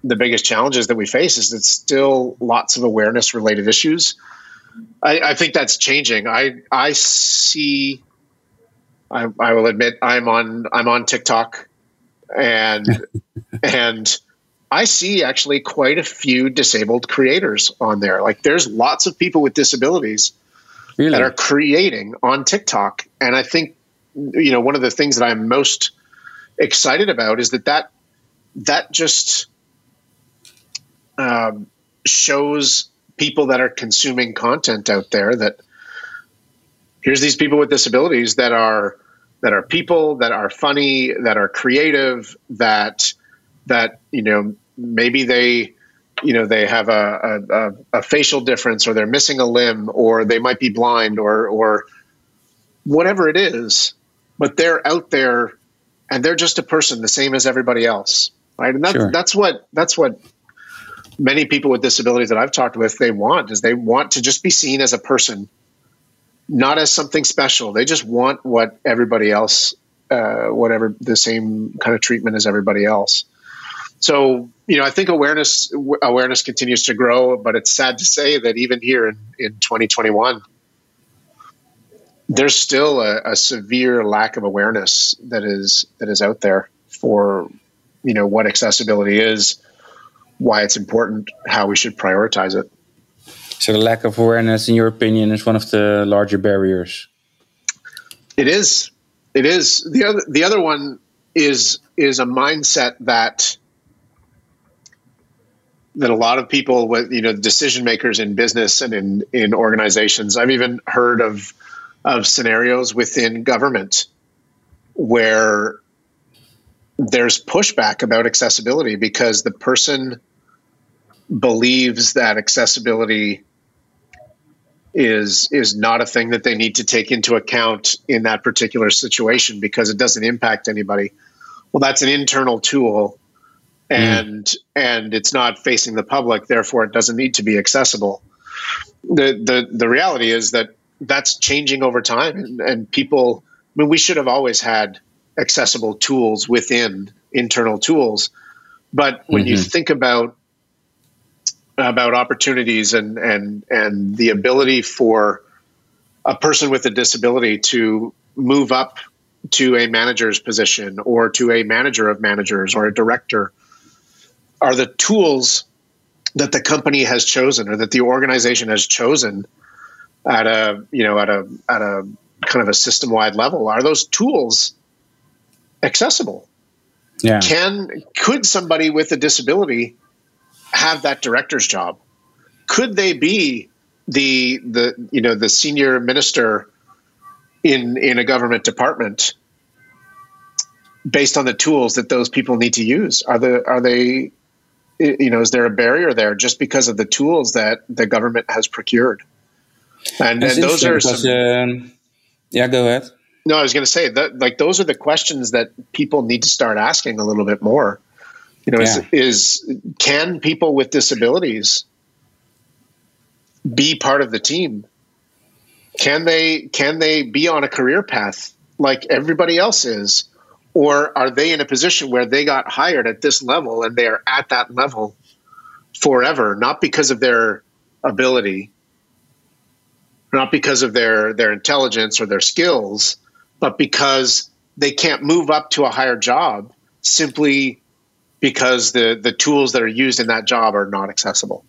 the biggest challenges that we face is that still lots of awareness related issues. I, I, think that's changing. I I see. I, I will admit I'm on I'm on TikTok, and and I see actually quite a few disabled creators on there. Like there's lots of people with disabilities really? that are creating on TikTok. And I think, you know, one of the things that I'm most excited about is that that, that just um, shows people that are consuming content out there that here's these people with disabilities that are that are people that are funny that are creative that that you know maybe they you know they have a, a, a, facial difference or they're missing a limb or they might be blind or or whatever it is but they're out there and they're just a person the same as everybody else right? And that's sure. that's what that's what many people with disabilities that I've talked with they want is they want to just be seen as a person not as something special. They just want what everybody else uh, whatever the same kind of treatment as everybody else. So you know, I think awareness awareness continues to grow, but it's sad to say that even here in, in 2021, there's still a, a severe lack of awareness that is that is out there for you know what accessibility is, why it's important, how we should prioritize it.
So the lack of awareness, in your opinion, is one of the larger barriers.
It is. It is. The other the other one is is a mindset that that a lot of people with you know decision makers in business and in in organizations i've even heard of of scenarios within government where there's pushback about accessibility because the person believes that accessibility is is not a thing that they need to take into account in that particular situation because it doesn't impact anybody well that's an internal tool and mm. and it's not facing the public therefore it doesn't need to be accessible the the the reality is that that's changing over time and, and people i mean we should have always had accessible tools within internal tools but when mm-hmm. you think about about opportunities and and and the ability for a person with a disability to move up to a manager's position or to a manager of managers or a director are the tools that the company has chosen or that the organization has chosen at a you know at a at a kind of a system wide level are those tools accessible? Yeah. Can could somebody with a disability have that director's job? Could they be the the you know the senior minister in in a government department based on the tools that those people need to use? Are the are they you know, is there a barrier there just because of the tools that the government has procured?
And, and those are some, um, yeah. Go ahead.
No, I was going to say that like those are the questions that people need to start asking a little bit more. You know, yeah. is, is can people with disabilities be part of the team? Can they can they be on a career path like everybody else is? Or are they in a position where they got hired at this level and they are at that level forever, not because of their ability, not because of their their intelligence or their skills, but because they can't move up to a higher job simply because the the tools that are used in that job are not accessible.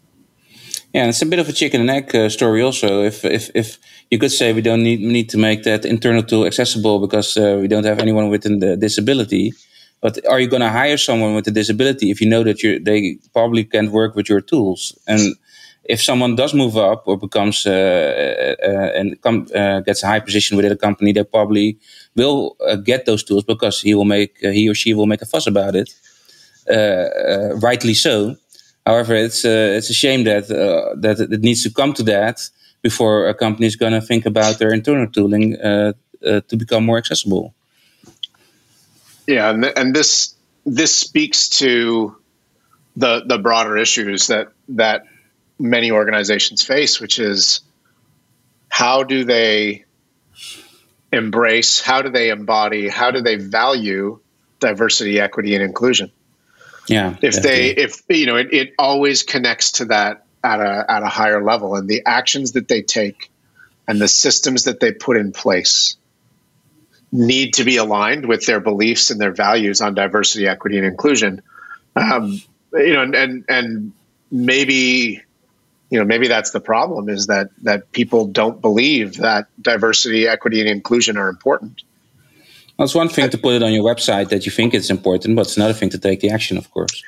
Yeah, it's a bit of a chicken and egg uh, story. Also, if if if you could say we don't need need to make that internal tool accessible because uh, we don't have anyone with a disability, but are you going to hire someone with a disability if you know that you they probably can't work with your tools? And if someone does move up or becomes uh, uh, uh and come, uh, gets a high position within a company, they probably will uh, get those tools because he will make he or she will make a fuss about it. rightly so. However, it's it's a shame that that it needs to come to that before a company is going to think about their internal tooling to become more accessible.
Yeah, and, th- and this this speaks to the the broader issues that that many organizations face, which is how do they embrace, how do they embody, how do they value diversity, equity, and inclusion?
Yeah.
If definitely. they, if you know, it, it always connects to that at a at a higher level, and the actions that they take and the systems that they put in place need to be aligned with their beliefs and their values on diversity, equity, and inclusion. Um, you know, and, and and maybe you know maybe that's the problem is that that people don't believe that diversity, equity, and inclusion are important.
Well, it's one thing to put it on your website that you think it's important, but it's another thing to take the action, of course.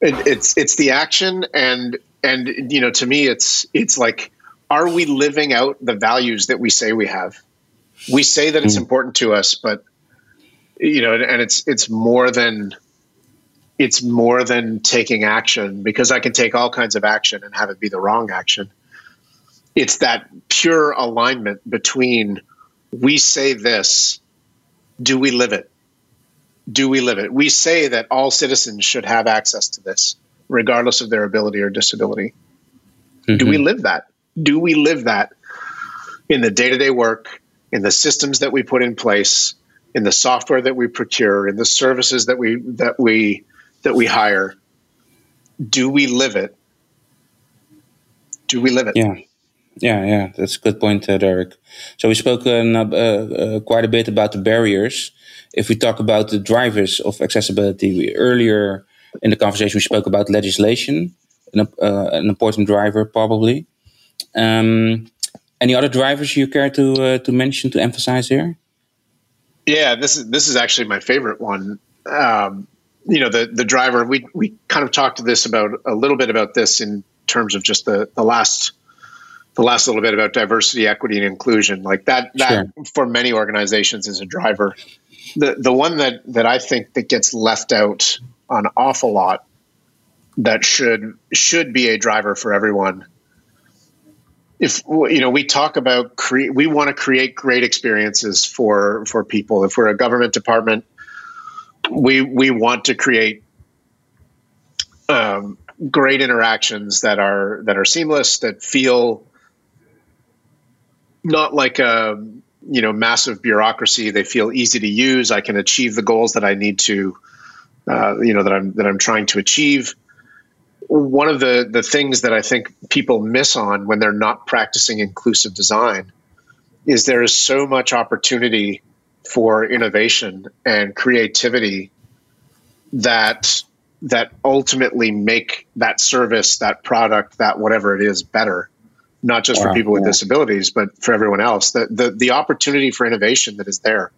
It, it's it's the action, and and you know, to me, it's it's like, are we living out the values that we say we have? We say that it's mm. important to us, but you know, and it's it's more than it's more than taking action because I can take all kinds of action and have it be the wrong action. It's that pure alignment between we say this, do we live it? Do we live it? We say that all citizens should have access to this, regardless of their ability or disability. Mm-hmm. Do we mm-hmm. live that? Do we live that in the day to day work, in the systems that we put in place, in the software that we procure, in the services that we that we that we hire, do we live it? Do we live it?
Yeah. Yeah, yeah, that's a good point, uh, Derek. So we spoke uh, uh, uh, quite a bit about the barriers. If we talk about the drivers of accessibility, we, earlier in the conversation we spoke about legislation, an, uh, an important driver probably. Um, any other drivers you care to uh, to mention to emphasize here?
Yeah, this is this is actually my favorite one. Um, you know the the driver we we kind of talked to this about a little bit about this in terms of just the the last the last little bit about diversity equity and inclusion. Like that that sure. for many organizations is a driver. The the one that that i think that gets left out an awful lot that should should be a driver for everyone. If you know we talk about create we want to create great experiences for for people. If we're a government department we we want to create um, great interactions that are that are seamless that feel not like a you know massive bureaucracy. They feel easy to use. I can achieve the goals that i need to uh, you know that i'm that i'm trying to achieve. One of the the things that i think people miss on when they're not practicing inclusive design is there is so much opportunity for innovation and creativity that that ultimately make that service, that product, that whatever it is better, not just wow, for people with yeah. disabilities, but for everyone else. The, the the opportunity for innovation that is there.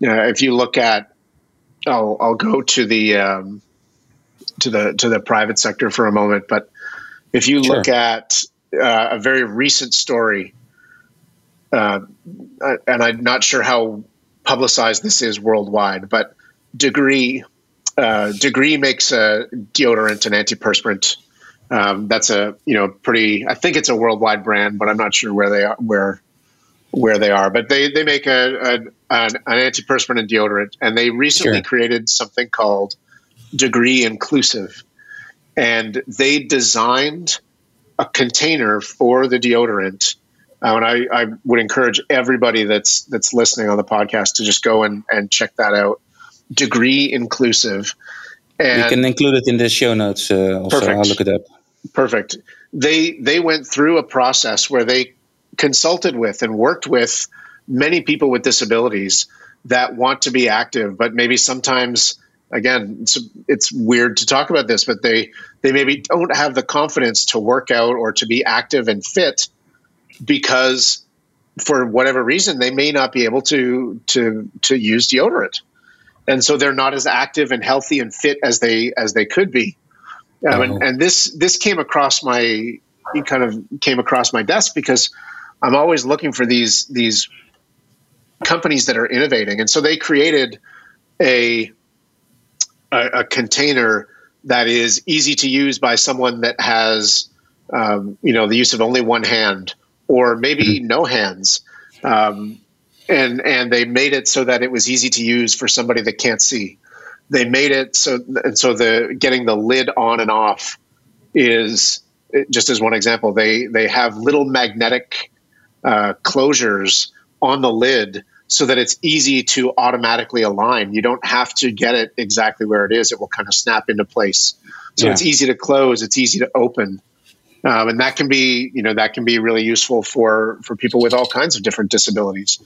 You know, if you look at, I'll I'll go to the um, to the to the private sector for a moment, but if you sure. look at uh, a very recent story uh, and I'm not sure how publicized this is worldwide, but Degree uh, Degree makes a deodorant and antiperspirant. Um, that's a you know pretty. I think it's a worldwide brand, but I'm not sure where they are where where they are, but they they make a, a an, an antiperspirant and deodorant, and they recently
Sure.
created something called Degree Inclusive, and they designed a container for the deodorant. Uh, and I, I would encourage everybody that's that's listening on the podcast to just go and, and check that out. Degree Inclusive, and
we can include it in the show notes. Uh, also,
Perfect.
I'll look it up.
Perfect. They they went through a process where they consulted with and worked with many people with disabilities that want to be active, but maybe sometimes again it's, it's weird to talk about this, but they they maybe don't have the confidence to work out or to be active and fit because for whatever reason they may not be able to to to use deodorant. And so they're not as active and healthy and fit as they as they could be. Um, and,
Oh.
and this this came across my kind of came across my desk because I'm always looking for these these companies that are innovating, and so they created a a, a container that is easy to use by someone that has um, you know the use of only one hand or maybe no hands. Um, and and they made it so that it was easy to use for somebody that can't see. They made it so and so the getting the lid on and off is just as one example. They they have little magnetic uh, closures on the lid so that it's easy to automatically align. You don't have to get it exactly where it is. It will kind of snap into place. So
Yeah.
it's easy to close. It's easy to open. Um, and that can be, you know, that can be really useful for for people with all kinds of different disabilities.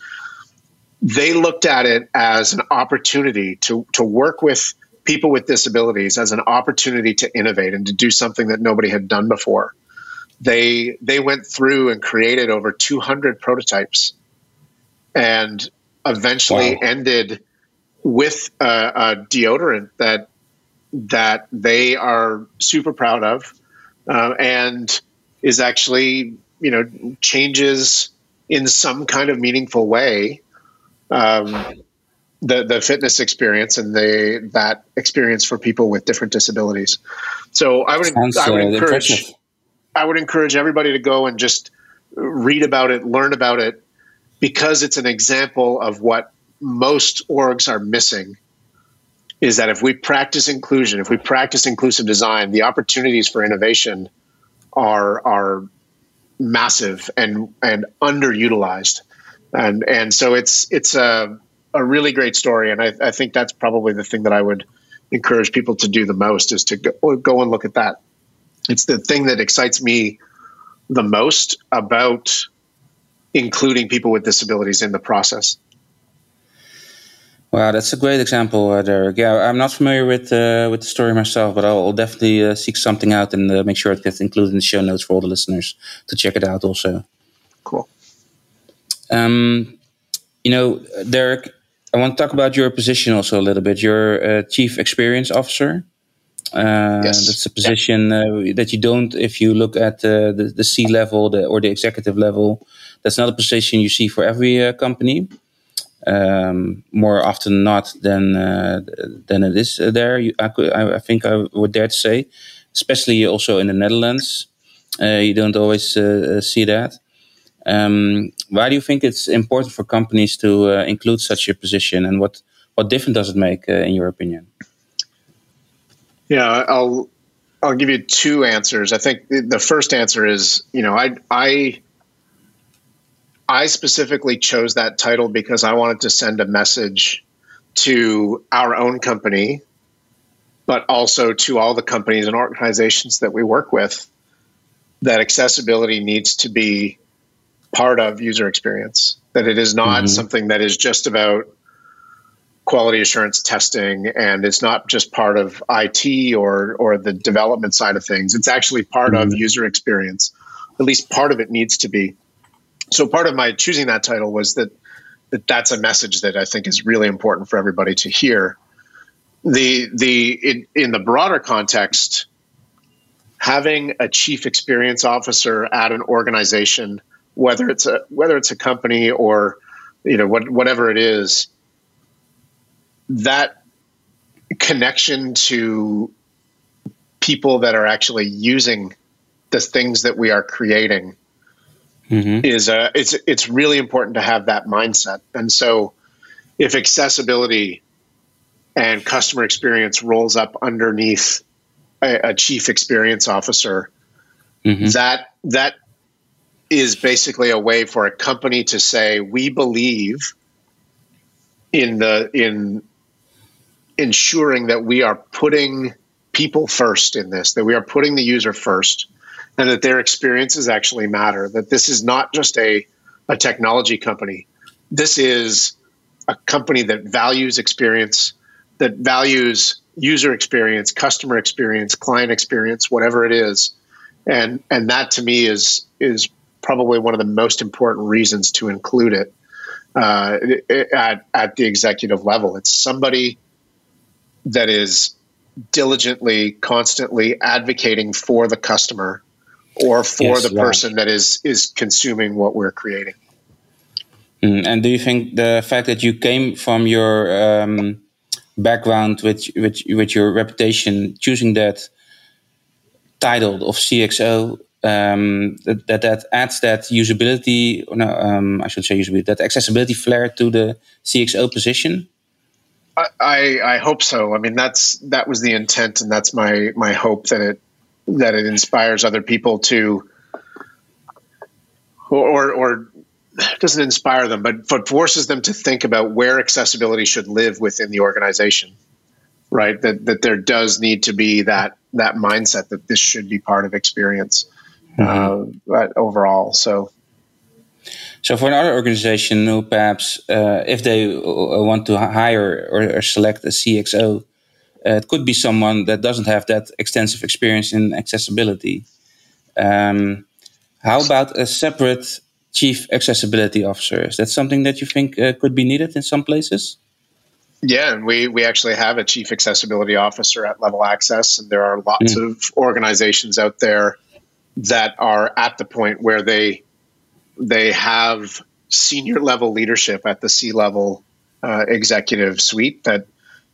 They looked at it as an opportunity to to work with people with disabilities as an opportunity to innovate and to do something that nobody had done before. They they went through and created over 200 prototypes, and eventually
Wow.
ended with a, a deodorant that that they are super proud of uh, and is actually you know changes in some kind of meaningful way um, the the fitness experience and the that experience for people with different disabilities. So I would
Sounds
I would
uh,
encourage. I would encourage everybody to go and just read about it, learn about it, because it's an example of what most orgs are missing. Is that if we practice inclusion, if we practice inclusive design, the opportunities for innovation are are massive and and underutilized, and and so it's it's a a really great story, and I, I think that's probably the thing that I would encourage people to do the most is to go, go and look at that. It's the thing that excites me the most about including people with disabilities in the process.
Wow, that's a great example, uh, Derek. Yeah, I'm not familiar with uh, with the story myself, but I'll, I'll definitely uh, seek something out and uh, make sure it gets included in the show notes for all the listeners to check it out. Also,
Cool.
um, you know, Derek, I want to talk about your position also a little bit. You're chief experience officer. Uh,
Yes.
That's a position uh, that you don't, if you look at uh, the, the C level the, or the executive level, that's not a position you see for every uh, company. Um, more often not than uh, than it is uh, there. I, could, I, I think I would dare to say, especially also in the Netherlands, uh, you don't always uh, uh, see that. Um, why do you think it's important for companies to uh, include such a position, and what what difference does it make, in your opinion?
Yeah, I'll I'll give you two answers. I think the first answer is, you know, I I I specifically chose that title because I wanted to send a message to our own company, but also to all the companies and organizations that we work with that accessibility needs to be part of user experience. That it is not
Mhm.
something that is just about quality assurance testing and it's not just part of IT or or the development side of things. It's actually part of
Mhm.
user experience. At least part of it needs to be. So part of my choosing that title was that that that's a message that I think is really important for everybody to hear. The the in, in the broader context, having a chief experience officer at an organization, whether it's a whether it's a company or you know what, whatever it is, that connection to people that are actually using the things that we are creating mm-hmm. is uh, it's it's really important to have that mindset. And so, if accessibility and customer experience rolls up underneath a, a chief experience officer, mm-hmm. that that is basically a way for a company to say we believe in the in ensuring that we are putting people first in this, that we are putting the user first, and that their experiences actually matter. That this is not just a, a technology company. This is a company that values experience, that values user experience, customer experience, client experience, whatever it is. And and that to me is is probably one of the most important reasons to include it uh, at at the executive level. It's somebody that is diligently, constantly advocating for the customer or for yes, the person that is is consuming what we're creating.
Mm, and do you think the fact that you came from your um, background with, with with your reputation, choosing that title of CXO, um, that, that, that adds that usability, no, um, I should say usability, that accessibility flair to the CXO position?
I, I hope so. I mean, that's that was the intent, and that's my my hope that it that it inspires other people to, or or doesn't inspire them, but but forces them to think about where accessibility should live within the organization. Right. That that there does need to be that that mindset that this should be part of experience mm-hmm. uh, overall. So
so for another organization who perhaps, uh, if they uh, want to hire or, or select a CXO, uh, it could be someone that doesn't have that extensive experience in accessibility. Um, how about a separate chief accessibility officer? Is that something that you think uh, could be needed in some places?
Yeah, and we we actually have a chief accessibility officer at Level Access, and there are lots mm. of organizations out there that are at the point where they they have senior level leadership at the C level uh, executive suite that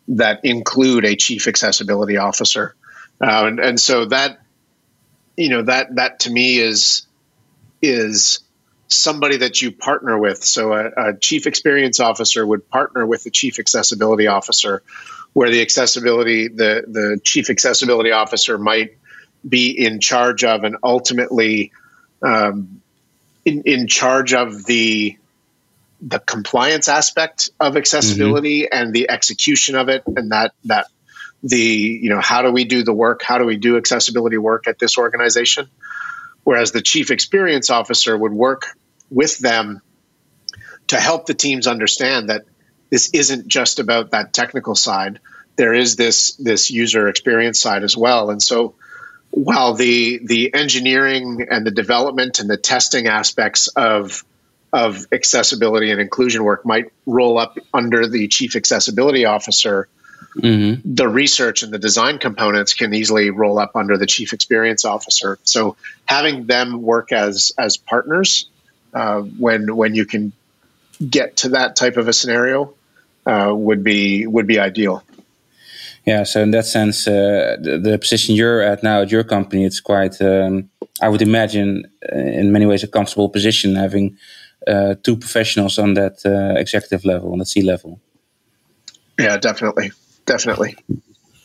that include a chief accessibility officer, uh, and, and so that you know that that to me is is somebody that you partner with. So a, a, chief experience officer would partner with the chief accessibility officer, where the accessibility the the chief accessibility officer might be in charge of and ultimately um, in, in charge of the the compliance aspect of accessibility mm-hmm. and the execution of it and that that the you know how do we do the work? How do we do accessibility work at this organization? Whereas the chief experience officer would work with them to help the teams understand that this isn't just about that technical side. There is this this user experience side as well. And so while the the engineering and the development and the testing aspects of of accessibility and inclusion work might roll up under the chief accessibility officer, mm-hmm. the research and the design components can easily roll up under the chief experience officer. So having them work as as partners uh, when when you can get to that type of a scenario uh, would be would be ideal.
Yeah, so in that sense, uh, the, the, position you're at now at your company, it's quite, um, I would imagine, uh, in many ways, a comfortable position having uh, two professionals on that uh, executive level, on the C level.
Yeah, definitely, definitely.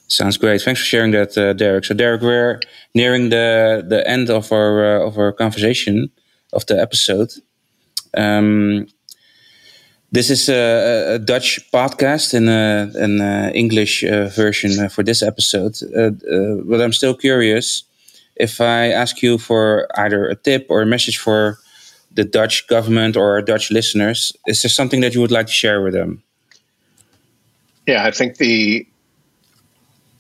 Sounds great. Thanks for sharing that, uh, Derek. So, Derek, we're nearing the the end of our uh, of our conversation of the episode. Um, this is a, a Dutch podcast and an English uh, version uh, for this episode. Uh, but I'm still curious if I ask you for either a tip or a message for the Dutch government or Dutch listeners, is there something that you would like to share with them?
Yeah, I think the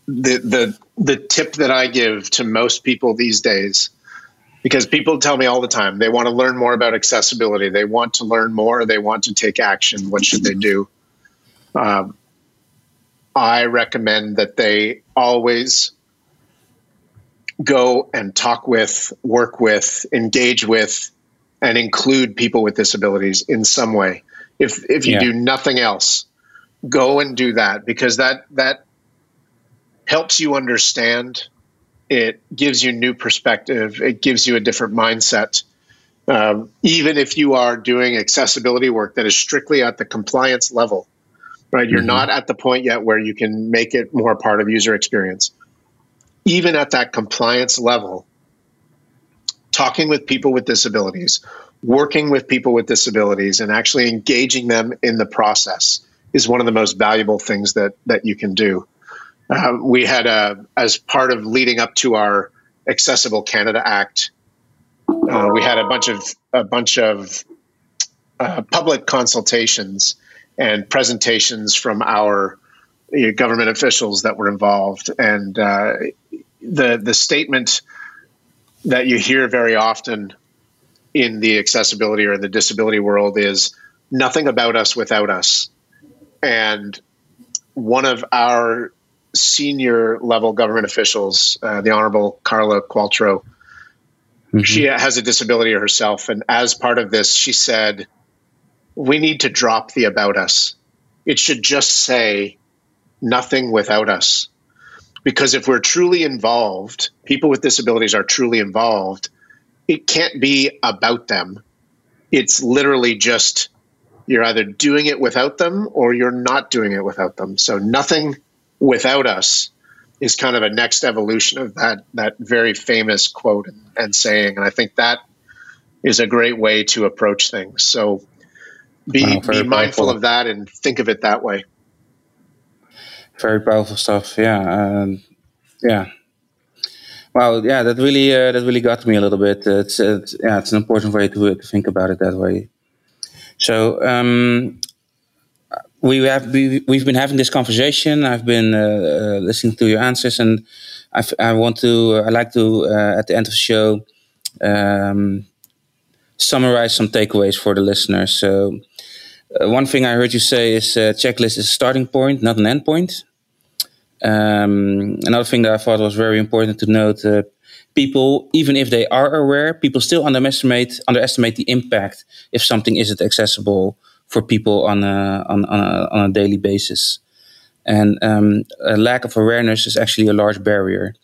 the the the tip that I give to most people these days because people tell me all the time they want to learn more about accessibility. They want to learn more. They want to take action. What should they do? Um, i recommend that they always go and talk with work with engage with and include people with disabilities in some way if if you yeah. do nothing else go and do that because that that helps you understand it gives you new perspective. It gives you a different mindset Um, even if you are doing accessibility work that is strictly at the compliance level, right? You're mm-hmm. not at the point yet where you can make it more part of user experience. Even at that compliance level, talking with people with disabilities, working with people with disabilities, and actually engaging them in the process is one of the most valuable things that that you can do. Uh, we had a as part of leading up to our Accessible Canada Act, uh, we had a bunch of a bunch of uh, public consultations and presentations from our you know, government officials that were involved, and uh, the the statement that you hear very often in the accessibility or the disability world is nothing about us without us. And one of our senior level government officials, uh, the Honorable Carla Qualtrough, mm-hmm. she has a disability herself. And as part of this, she said, We need to drop the about us. It should just say nothing without us. Because if we're truly involved, people with disabilities are truly involved, it can't be about them. It's literally just you're either doing it without them or you're not doing it without them. So nothing without us is kind of a next evolution of that that very famous quote and, and saying. And I think that is a great way to approach things. So be, wow, be mindful of that and think of it that way
very powerful stuff. Yeah, um, yeah. Wow, yeah, that really uh, that really got me a little bit. It's, it's yeah, it's an important way to, to think about it that way. So um, we have we, we've been having this conversation. I've been uh, uh, listening to your answers, and I, I want to I like to uh, at the end of the show um, summarize some takeaways for the listeners. So. Uh, one thing I heard you say is uh, checklist is a starting point, not an end point. Um, another thing that I thought was very important to note: uh, people, even if they are aware, people still underestimate underestimate the impact if something isn't accessible for people on a on, on, a, on a daily basis. And um, a lack of awareness is actually a large barrier.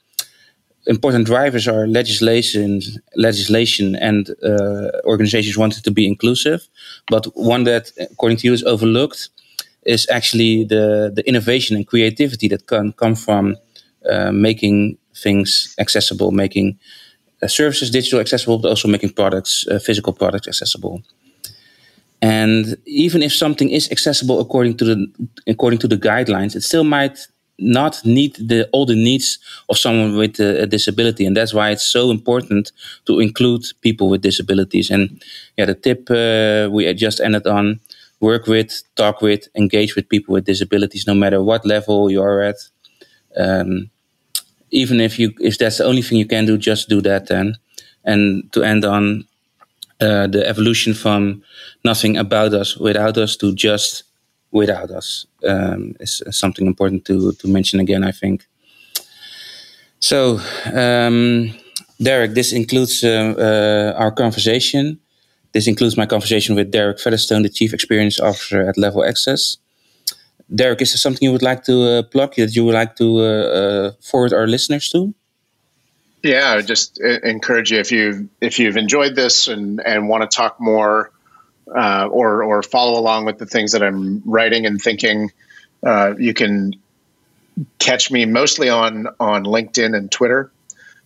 Important drivers are legislation, legislation, and uh, organizations wanted to be inclusive. But one that, according to you, is overlooked is actually the the innovation and creativity that can come from uh, making things accessible, making uh, services digital accessible, but also making products, uh, physical products accessible. And even if something is accessible according to the according to the guidelines, it still might not meet the all the needs of someone with a, a, disability, and that's why it's so important to include people with disabilities. And yeah, the tip uh, we just ended on work with, talk with, engage with people with disabilities, no matter what level you are at. Um, even if you if that's the only thing you can do, just do that then. And to end on uh, the evolution from nothing about us without us to just without us um, is something important to to mention again. I think. So, um, Derek, this includes uh, uh, our conversation. This includes my conversation with Derek Featherstone, the Chief Experience Officer at Level Access. Derek, is there something you would like to uh, plug that you would like to uh, uh, forward our listeners to?
Yeah, just uh, encourage you if you if you've enjoyed this and and want to talk more uh, or or follow along with the things that I'm writing and thinking, uh, you can catch me mostly on on LinkedIn and Twitter.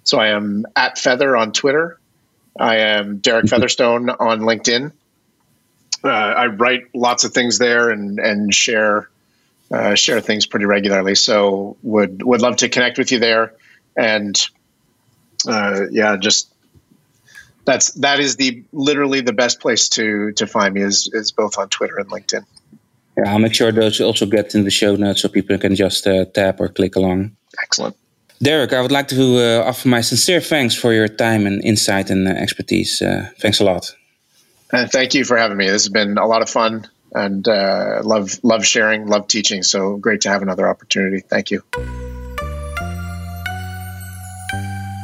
So I am at Feather on Twitter I am Derek Featherstone on LinkedIn. Uh, I write lots of things there and and share uh, share things pretty regularly. So would would love to connect with you there. And uh, yeah, just that's that is the literally the best place to to find me is is both on Twitter and LinkedIn.
Yeah, I'll make sure those also get in the show notes so people can just uh, tap or click along.
Excellent.
Derek, I would like to uh, offer my sincere thanks for your time and insight and uh, expertise. Uh, thanks a lot.
And thank you for having me. This has been a lot of fun and uh, love love sharing, love teaching. So great to have another opportunity. Thank you.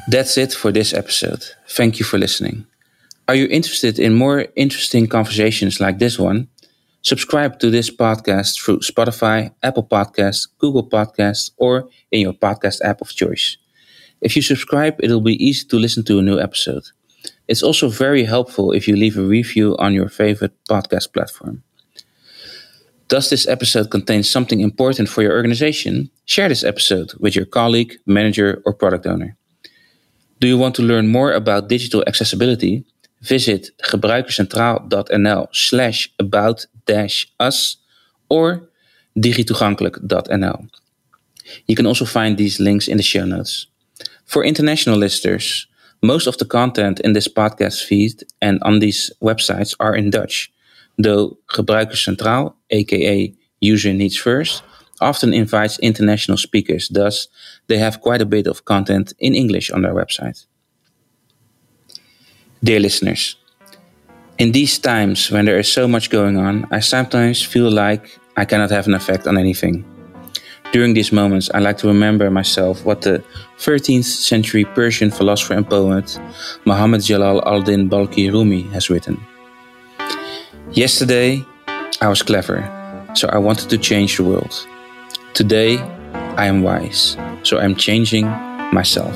That's it for this episode. Thank you for listening. Are you interested in more interesting conversations like this one? Subscribe to this podcast through Spotify, Apple Podcasts, Google Podcasts, or in your podcast app of choice. If you subscribe, it'll be easy to listen to a new episode. It's also very helpful if you leave a review on your favorite podcast platform. Does this episode contain something important for your organization? Share this episode with your colleague, manager, or product owner. Do you want to learn more about digital accessibility? Visit gebruikerscentraal.nl slash about-us or digitoegankelijk.nl. You can also find these links in the show notes. For international listeners, most of the content in this podcast feed and on these websites are in Dutch, though Gebruikerscentraal, aka User Needs First, often invites international speakers, thus, they have quite a bit of content in English on their website. Dear listeners, in these times when there is so much going on, I sometimes feel like I cannot have an effect on anything. During these moments, I like to remember myself what the 13th century Persian philosopher and poet Muhammad Jalal al-Din Balkhi Rumi has written. Yesterday, I was clever, so I wanted to change the world. Today, I am wise, so I'm changing myself.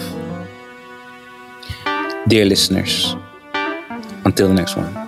Dear listeners, until the next one.